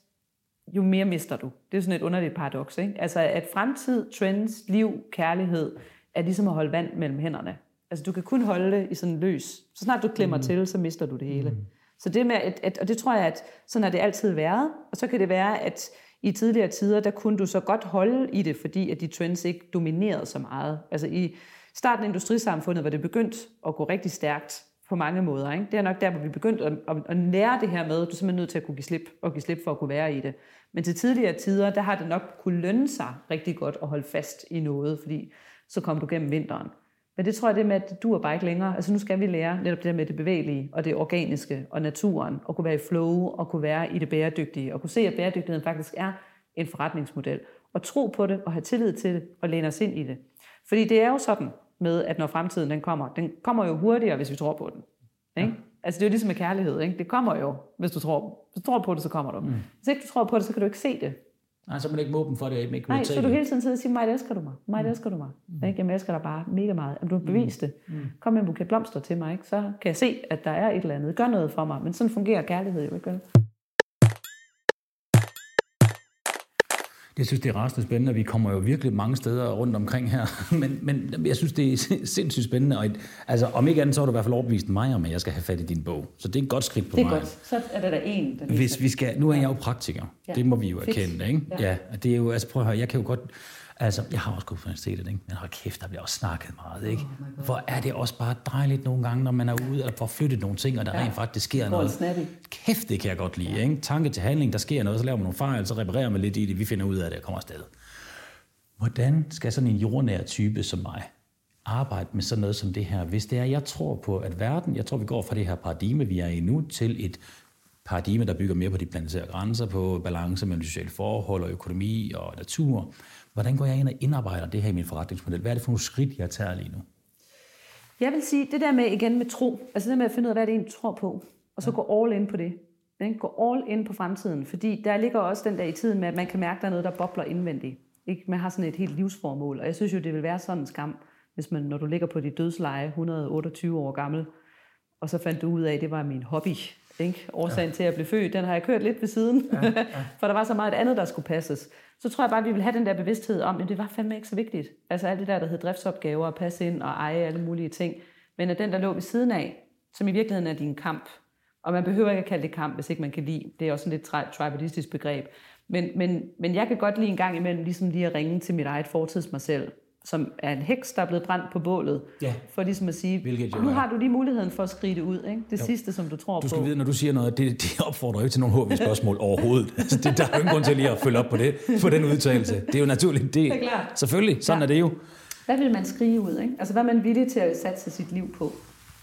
jo mere mister du. Det er sådan et underligt paradoks. Ikke? Altså at fremtid, trends, liv, kærlighed er ligesom at holde vand mellem hænderne. Altså du kan kun holde det i sådan løs. Så snart du klemmer mm. til, så mister du det hele. Mm. Så det med, at, at, og det tror jeg, at sådan har det altid været. Og så kan det være, at i tidligere tider, der kunne du så godt holde i det, fordi at de trends ikke dominerede så meget. Altså i starten af industrisamfundet var det begyndt at gå rigtig stærkt på mange måder. Ikke? Det er nok der, hvor vi begyndte at, at, at lære det her med, at du er simpelthen nødt til at kunne give slip, og give slip for at kunne være i det. Men til tidligere tider, der har det nok kunne lønne sig rigtig godt at holde fast i noget, fordi så kom du gennem vinteren. Men det tror jeg, det med, at du er bare ikke længere. Altså nu skal vi lære netop det der med det bevægelige, og det organiske, og naturen, og kunne være i flow, og kunne være i det bæredygtige, og kunne se, at bæredygtigheden faktisk er en forretningsmodel. Og tro på det, og have tillid til det, og læne os ind i det. Fordi det er jo sådan med, at når fremtiden den kommer, den kommer jo hurtigere, hvis vi tror på den. Ikke? Ja. Altså det er jo ligesom med kærlighed. Ikke? Det kommer jo, hvis du tror, hvis du tror på det, så kommer du. Mm. Hvis ikke du tror på det, så kan du ikke se det. Nej, så er man ikke måben for det, ikke Nej, så du hele tiden sidder og siger, mig elsker du mig, mig elsker du mig. Mm. Ikke? Jeg elsker dig bare mega meget. Jamen, du har bevist det. Mm. Kom med en buket blomster til mig, ikke? så kan jeg se, at der er et eller andet. Gør noget for mig. Men sådan fungerer kærlighed jo ikke. vel? Jeg synes, det er rasende spændende, og vi kommer jo virkelig mange steder rundt omkring her. Men, men jeg synes, det er sindssygt spændende. Og et, altså, om ikke andet, så har du i hvert fald overbevist mig om, at jeg skal have fat i din bog. Så det er et godt skridt på Det er vejen. godt. Så er der da en, der Hvis vi skal, nu er jeg jo praktiker. Ja. Det må vi jo erkende, ikke? Ja. ja. det er jo, altså prøv at høre, jeg kan jo godt, altså jeg har også gået på universitetet, ikke? Men hold kæft, der bliver også snakket meget, ikke? Oh Hvor er det også bare dejligt nogle gange, når man er ude og får flyttet nogle ting, og der Ja. ja. rent faktisk sker noget. snappy. Kæft, det kan jeg godt lide, ikke? Tanke til handling, der sker noget, så laver man nogle fejl, så reparerer man lidt i det, vi finder ud af det og kommer afsted. Hvordan skal sådan en jordnær type som mig arbejde med sådan noget som det her, hvis det er, jeg tror på, at verden, jeg tror, vi går fra det her paradigme, vi er i nu, til et paradigme, der bygger mere på de planetære grænser, på balance mellem sociale forhold og økonomi og natur. Hvordan går jeg ind og indarbejder det her i min forretningsmodel? Hvad er det for nogle skridt, jeg tager lige nu? Jeg vil sige, det der med igen med tro, altså det med at finde ud af, hvad det er, du tror på, og så gå all in på det. Ikke? Gå all in på fremtiden, fordi der ligger også den der i tiden med, at man kan mærke, at der er noget, der bobler indvendigt. Ikke? Man har sådan et helt livsformål, og jeg synes jo, det vil være sådan en skam, hvis man, når du ligger på dit dødsleje, 128 år gammel, og så fandt du ud af, at det var min hobby. Ikke? Årsagen ja. til at blive født, den har jeg kørt lidt ved siden, ja, ja. for der var så meget andet, der skulle passes. Så tror jeg bare, at vi vil have den der bevidsthed om, at det var fandme ikke så vigtigt. Altså alt det der, der hed driftsopgaver, og passe ind og eje alle mulige ting. Men at den, der lå ved siden af, som i virkeligheden er din kamp, og man behøver ikke at kalde det kamp, hvis ikke man kan lide. Det er også sådan lidt tri- tribalistisk begreb. Men, men, men jeg kan godt lige en gang imellem ligesom lige at ringe til mit eget fortids mig selv, som er en heks, der er blevet brændt på bålet. Ja. For ligesom at sige, Hvilket nu har du lige muligheden for at skrige det ud. Ikke? Det jo. sidste, som du tror Du skal på. vide, når du siger noget, det, det opfordrer jo ikke til nogen HV-spørgsmål overhovedet. Altså, det, der er jo ingen grund til lige at følge op på det, på den udtalelse. Det er jo naturligt. Det, Det er klart. Selvfølgelig, sådan Ja. er det jo. Hvad vil man skrige ud? Ikke? Altså, hvad er man villig til at satse sit liv på?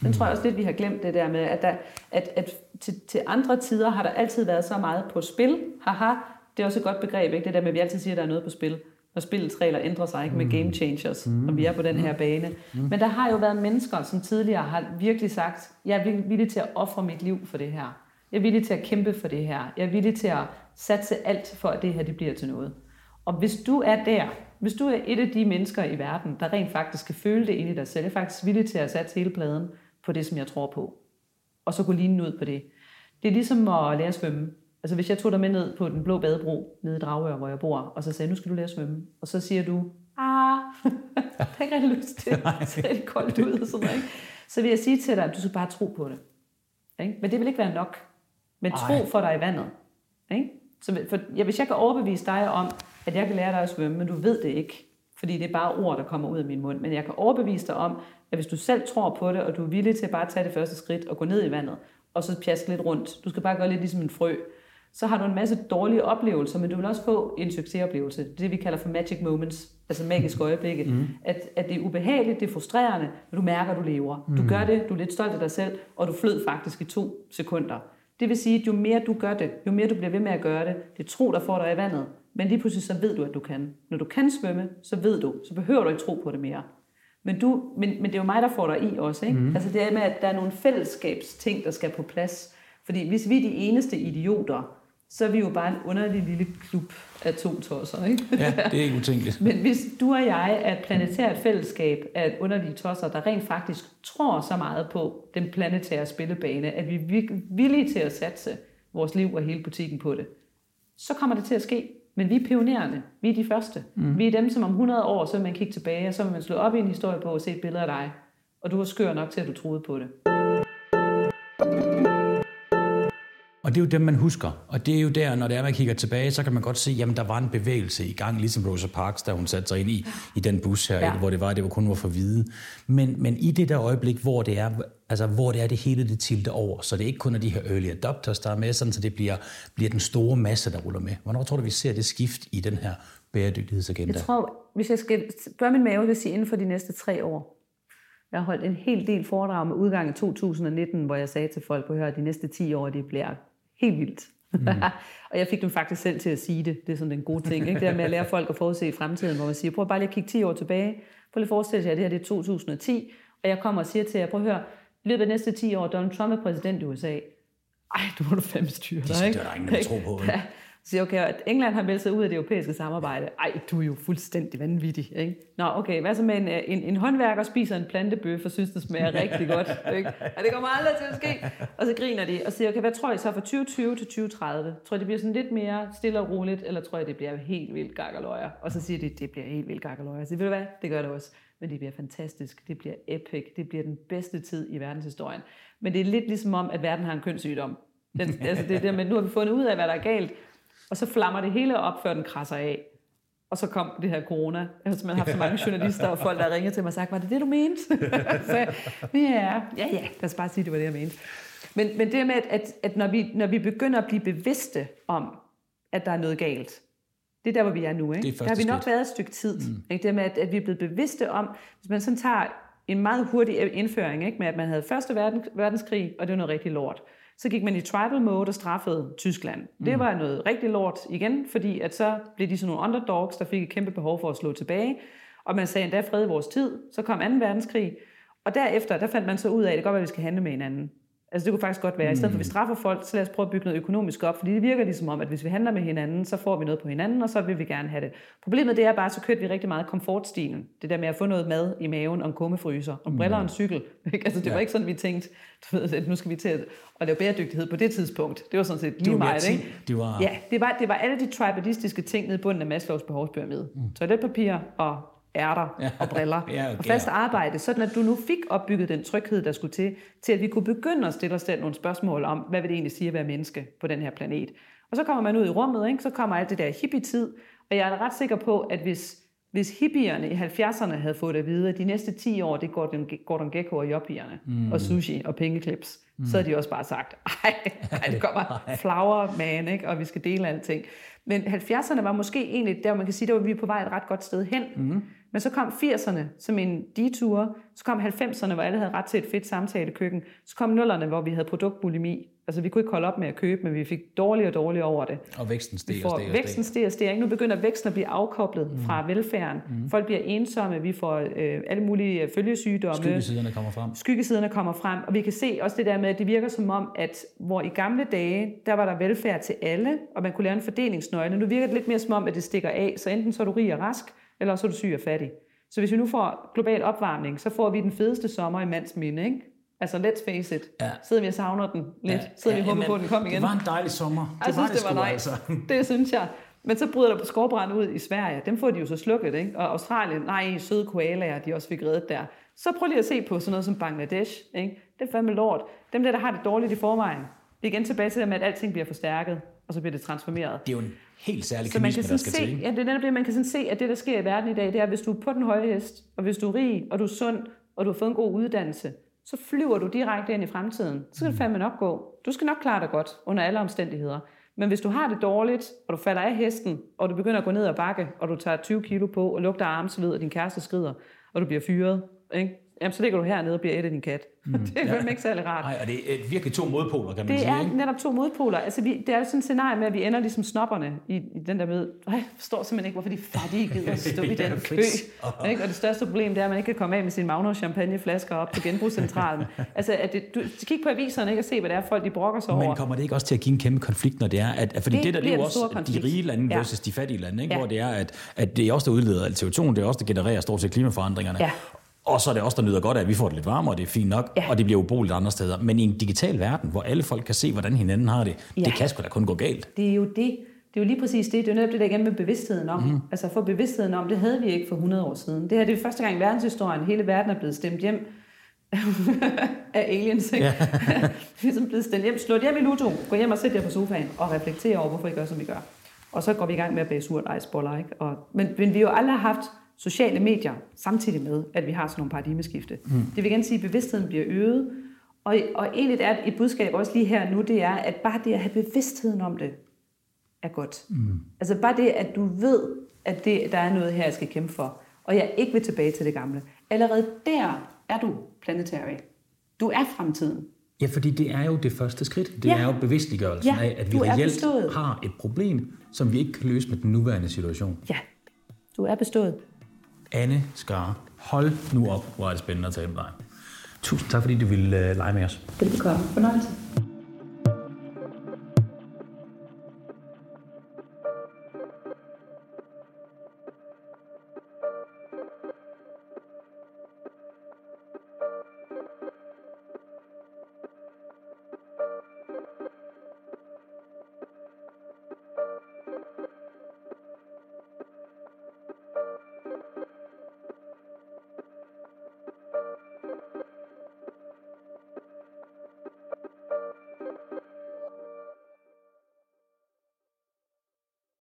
Den tror jeg også lidt, vi har glemt det der med, at, der, at, at til, til andre tider har der altid været så meget på spil. Haha, det er også et godt begreb, ikke? det der med, at vi altid siger, at der er noget på spil. Når spillets regler ændrer sig ikke med game changers, og vi er på den her bane. Men der har jo været mennesker, som tidligere har virkelig sagt, jeg er villig til at ofre mit liv for det her. Jeg er villig til at kæmpe for det her. Jeg er villig til at satse alt for, at det her det bliver til noget. Og hvis du er der, hvis du er et af de mennesker i verden, der rent faktisk kan føle det ind i dig selv, er faktisk villig til at sætte hele pladen på det, som jeg tror på, og så gå lige ud på det. Det er ligesom at lære at svømme. Altså hvis jeg tog dig med ned på den blå badebro, nede i Dragør, hvor jeg bor, og så sagde nu skal du lære at svømme. Og så siger du, ah, det har ikke rigtig lyst til. Det ser rigtig koldt ud og sådan noget. Ikke? Så vil jeg sige til dig, at du skal bare tro på det. Ikke? Men det vil ikke være nok. Men tro Ej. for dig i vandet. Ikke? Så for, ja, hvis jeg kan overbevise dig om, at jeg kan lære dig at svømme, men du ved det ikke, fordi det er bare ord, der kommer ud af min mund, men jeg kan overbevise dig om, at hvis du selv tror på det, og du er villig til at bare tage det første skridt og gå ned i vandet, og så pjaske lidt rundt, du skal bare gøre lidt ligesom en frø, så har du en masse dårlige oplevelser, men du vil også få en succesoplevelse. Det er det, vi kalder for magic moments, altså magiske øjeblikke. Mm. At, at det er ubehageligt, det er frustrerende, men du mærker, at du lever. Du gør det, du er lidt stolt af dig selv, og du flød faktisk i to sekunder. Det vil sige, at jo mere du gør det, jo mere du bliver ved med at gøre det, det er tro, der får dig i vandet. Men lige pludselig så ved du, at du kan. Når du kan svømme, så ved du, så behøver du ikke tro på det mere. Men, du, men, men det er jo mig, der får dig i også. Ikke? Mm. Altså det er med, at der er nogle fællesskabsting, der skal på plads. Fordi hvis vi er de eneste idioter, så er vi jo bare en underlig lille klub af to tosser. Ikke? Ja, det er ikke utænkeligt. Men hvis du og jeg er et planetært fællesskab af underlige tosser, der rent faktisk tror så meget på den planetære spillebane, at vi er villige til at satse vores liv og hele butikken på det, så kommer det til at ske. Men vi er pionererne. Vi er de første. Mm. Vi er dem, som om 100 år, så vil man kigge tilbage, og så vil man slå op i en historie på og se et billede af dig. Og du var skør nok til, at du troede på det. Og det er jo dem, man husker. Og det er jo der, når det er, man kigger tilbage, så kan man godt se, jamen der var en bevægelse i gang, ligesom Rosa Parks, da hun satte sig ind i, i den bus her, Ja. hvor det var, det var kun var for hvide. Men, men i det der øjeblik, hvor det er, altså hvor det er det hele det tilter over, så det ikke kun er de her early adopters, der er med, sådan, så det bliver, bliver den store masse, der ruller med. Hvornår tror du, vi ser det skift i den her bæredygtighedsagenda? Jeg tror, hvis jeg skal spørge min mave, vil sige inden for de næste tre år. Jeg har holdt en hel del foredrag med udgang i 2019, hvor jeg sagde til folk, at de næste 10 år, det bliver helt vildt. Mm. og jeg fik dem faktisk selv til at sige det. Det er sådan den gode ting. Ikke? Det der med at lære folk at forudse i fremtiden, hvor man siger, prøv bare lige at kigge 10 år tilbage. Prøv lige at forestille jer, at det her det er 2010, og jeg kommer og siger til jer, prøv at høre, i løbet af de næste 10 år, Donald Trump er præsident i USA. Ej, du må du fandme styre dig, ikke? det er der ingen, der vil tro på, vel? Så siger jeg, okay, at England har meldt sig ud af det europæiske samarbejde. Ej, du er jo fuldstændig vanvittig, ikke? Nå, okay, hvad så med en, øh, en, en håndværker spiser en plantebøf og synes, det smager rigtig godt, ikke? Og det kommer aldrig til at ske. Og så griner de og siger, okay, hvad tror I så fra 2020 til 2030? Tror I, det bliver sådan lidt mere stille og roligt, eller tror I, det bliver helt vildt gakkerløjer? Og så siger de, det bliver helt vildt gakkerløjer. Så ved du hvad, det gør det også. Men det bliver fantastisk, det bliver epic, det bliver den bedste tid i verdenshistorien. Men det er lidt ligesom om, at verden har en kønssygdom. Den, altså det er der med, nu har vi fundet ud af, hvad der er galt, og så flammer det hele op, før den krasser af. Og så kom det her corona. Jeg har simpelthen haft så mange journalister og folk, der ringet til mig og sagt, var det det, du mente? så, ja, ja, ja, lad os bare sige, det var det, jeg mente. Men, men det med, at, at, når, vi, når vi begynder at blive bevidste om, at der er noget galt, det er der, hvor vi er nu. Ikke? Det er der har vi nok skridt. været et stykke tid. Mm. Ikke? Det med, at, at vi er blevet bevidste om, hvis man sådan tager en meget hurtig indføring, ikke? med at man havde første verden, verdenskrig, og det var noget rigtig lort. Så gik man i tribal mode og straffede Tyskland. Det var noget rigtig lort igen, fordi at så blev de sådan nogle underdogs, der fik et kæmpe behov for at slå tilbage. Og man sagde endda fred i vores tid. Så kom 2. verdenskrig. Og derefter, der fandt man så ud af, at det godt at vi skal handle med hinanden. Altså det kunne faktisk godt være, i stedet for at vi straffer folk, så lad os prøve at bygge noget økonomisk op, fordi det virker ligesom om, at hvis vi handler med hinanden, så får vi noget på hinanden, og så vil vi gerne have det. Problemet det er bare, så kørte vi rigtig meget komfortstilen. Det der med at få noget mad i maven, og en kummefryser, og briller og en cykel. Ikke? Altså det var ikke sådan, vi tænkte, du ved, at nu skal vi til at, at lave bæredygtighed på det tidspunkt. Det var sådan set lige meget, ikke? Det var- Ja, det var, det var alle de tribalistiske ting nede i bunden af Maslows behovspyramide. Mm. Toiletpapir og ærter Ja. og briller Ja, og okay. fast arbejde, sådan at du nu fik opbygget den tryghed, der skulle til, til at vi kunne begynde at stille os selv nogle spørgsmål om, hvad vil det egentlig sige at være menneske på den her planet. Og så kommer man ud i rummet, ikke? så kommer alt det der hippie-tid, og jeg er ret sikker på, at hvis, hvis hippierne i 70'erne havde fået at vide, at de næste 10 år, det er Gordon, Gordon Gekko og jobbierne, mm. og sushi og pengeklips, mm. så havde de også bare sagt, ej, ej det kommer flower man, ikke? og vi skal dele alting. Men 70'erne var måske egentlig der, hvor man kan sige, der var vi på vej et ret godt sted hen. Mm. Men så kom 80'erne som en detur, så kom 90'erne, hvor alle havde ret til et fedt samtalekøkken, så kom 0'erne, hvor vi havde produktbulimi. Altså vi kunne ikke holde op med at købe, men vi fik dårligere og dårligere over det. Og væksten steg og steg og væksten steg. stiger og ikke? Nu begynder væksten at blive afkoblet mm. fra velfærden. Mm. Folk bliver ensomme, vi får øh, alle mulige følgesygdomme Skyggesiderne kommer frem. skyggesiderne kommer frem, og vi kan se også det der med, at det virker som om, at hvor i gamle dage, der var der velfærd til alle, og man kunne lave en fordelingsnøgle. Nu virker det lidt mere som om, at det stikker af, så enten så er du rig og rask, eller så er du syg og fattig. Så hvis vi nu får global opvarmning, så får vi den fedeste sommer i mands minde, ikke? Altså, let's face it. Ja. Sidder vi og savner den lidt? Sidder vi og håber på, at den kom igen? Det var en dejlig sommer. Det Jeg var synes, det var nice. altså. Det synes jeg. Men så bryder der på skovbrand ud i Sverige. Dem får de jo så slukket, ikke? Og Australien, nej, søde koalaer, de også fik reddet der. Så prøv lige at se på sådan noget som Bangladesh, ikke? Det er fandme lort. Dem der, der har det dårligt i forvejen. Det er igen tilbage til det med, at alting bliver forstærket, og så bliver det transformeret. Det er jo en helt særlig Så man kynisme, kan der skal se, til. Ja, det er netop det, man kan sådan se, at det, der sker i verden i dag, det er, at hvis du er på den høje hest, og hvis du er rig, og du er sund, og du har fået en god uddannelse, så flyver du direkte ind i fremtiden. Så skal det fandme nok gå. Du skal nok klare dig godt under alle omstændigheder. Men hvis du har det dårligt, og du falder af hesten, og du begynder at gå ned ad bakke, og du tager 20 kilo på, og lugter armsved, og din kæreste skrider, og du bliver fyret, ikke? Jamen, så ligger du hernede og bliver et af din kat. Mm. det er fandme ikke særlig rart. Nej, og det er virkelig to modpoler, kan man Det sige. er ikke? netop to modpoler. Altså, vi, det er jo sådan et scenarie med, at vi ender ligesom snopperne i, i den der. Ej, jeg forstår simpelthen ikke, hvorfor de fattige gider at stå i Ja, den kø. Ikke? Og det største problem, det er, at man ikke kan komme af med sine Magnus champagneflasker op på genbrugscentralen. altså, at det, du kig på aviserne ikke, og se, hvad det er, folk de brokker sig over. Men kommer det ikke også til at give en kæmpe konflikt, når det er, at, at fordi Det det, der det er jo også de rige lande Ja. versus de fattige lande, ikke? Ja. hvor det er, at, at det er også der udleder alt CO2, det er også der genererer stort set klimaforandringerne. Ja. Og så er det også der nyder godt af, at vi får det lidt varmere, og det er fint nok, Ja. og det bliver ubrugeligt andre steder. Men i en digital verden, hvor alle folk kan se, hvordan hinanden har det, Ja. det kan sgu da kun gå galt. Det er jo det. Det er jo lige præcis det. Det er netop det der igen med bevidstheden om. Mm. Altså for bevidstheden om, det havde vi ikke for 100 år siden. Det her det er første gang i verdenshistorien, hele verden er blevet stemt hjem af aliens. Ikke? Ja. vi er sådan blevet stemt hjem. Slå hjem i Ludo. Gå hjem og sæt jer på sofaen og reflektere over, hvorfor I gør, som I gør. Og så går vi i gang med at bage surt iceboller. Ikke? Og, men, men vi har jo aldrig haft sociale medier, samtidig med, at vi har sådan nogle paradigmeskifte. Mm. Det vil igen sige, at bevidstheden bliver øget, og, og egentlig er et budskab også lige her nu, det er, at bare det at have bevidstheden om det, er godt. Mm. Altså bare det, at du ved, at det, der er noget her, jeg skal kæmpe for, og jeg ikke vil tilbage til det gamle. Allerede der er du planetary. Du er fremtiden. Ja, fordi det er jo det første skridt. Det Ja. er jo bevidstliggørelsen Ja, af, at vi reelt bestået. har et problem, som vi ikke kan løse med den nuværende situation. Ja, du er bestået. Anne Skar, hold nu op, hvor er det spændende at tale med dig. Tusind tak, fordi du ville uh, lege med os. Velbekomme. Fornøjelse.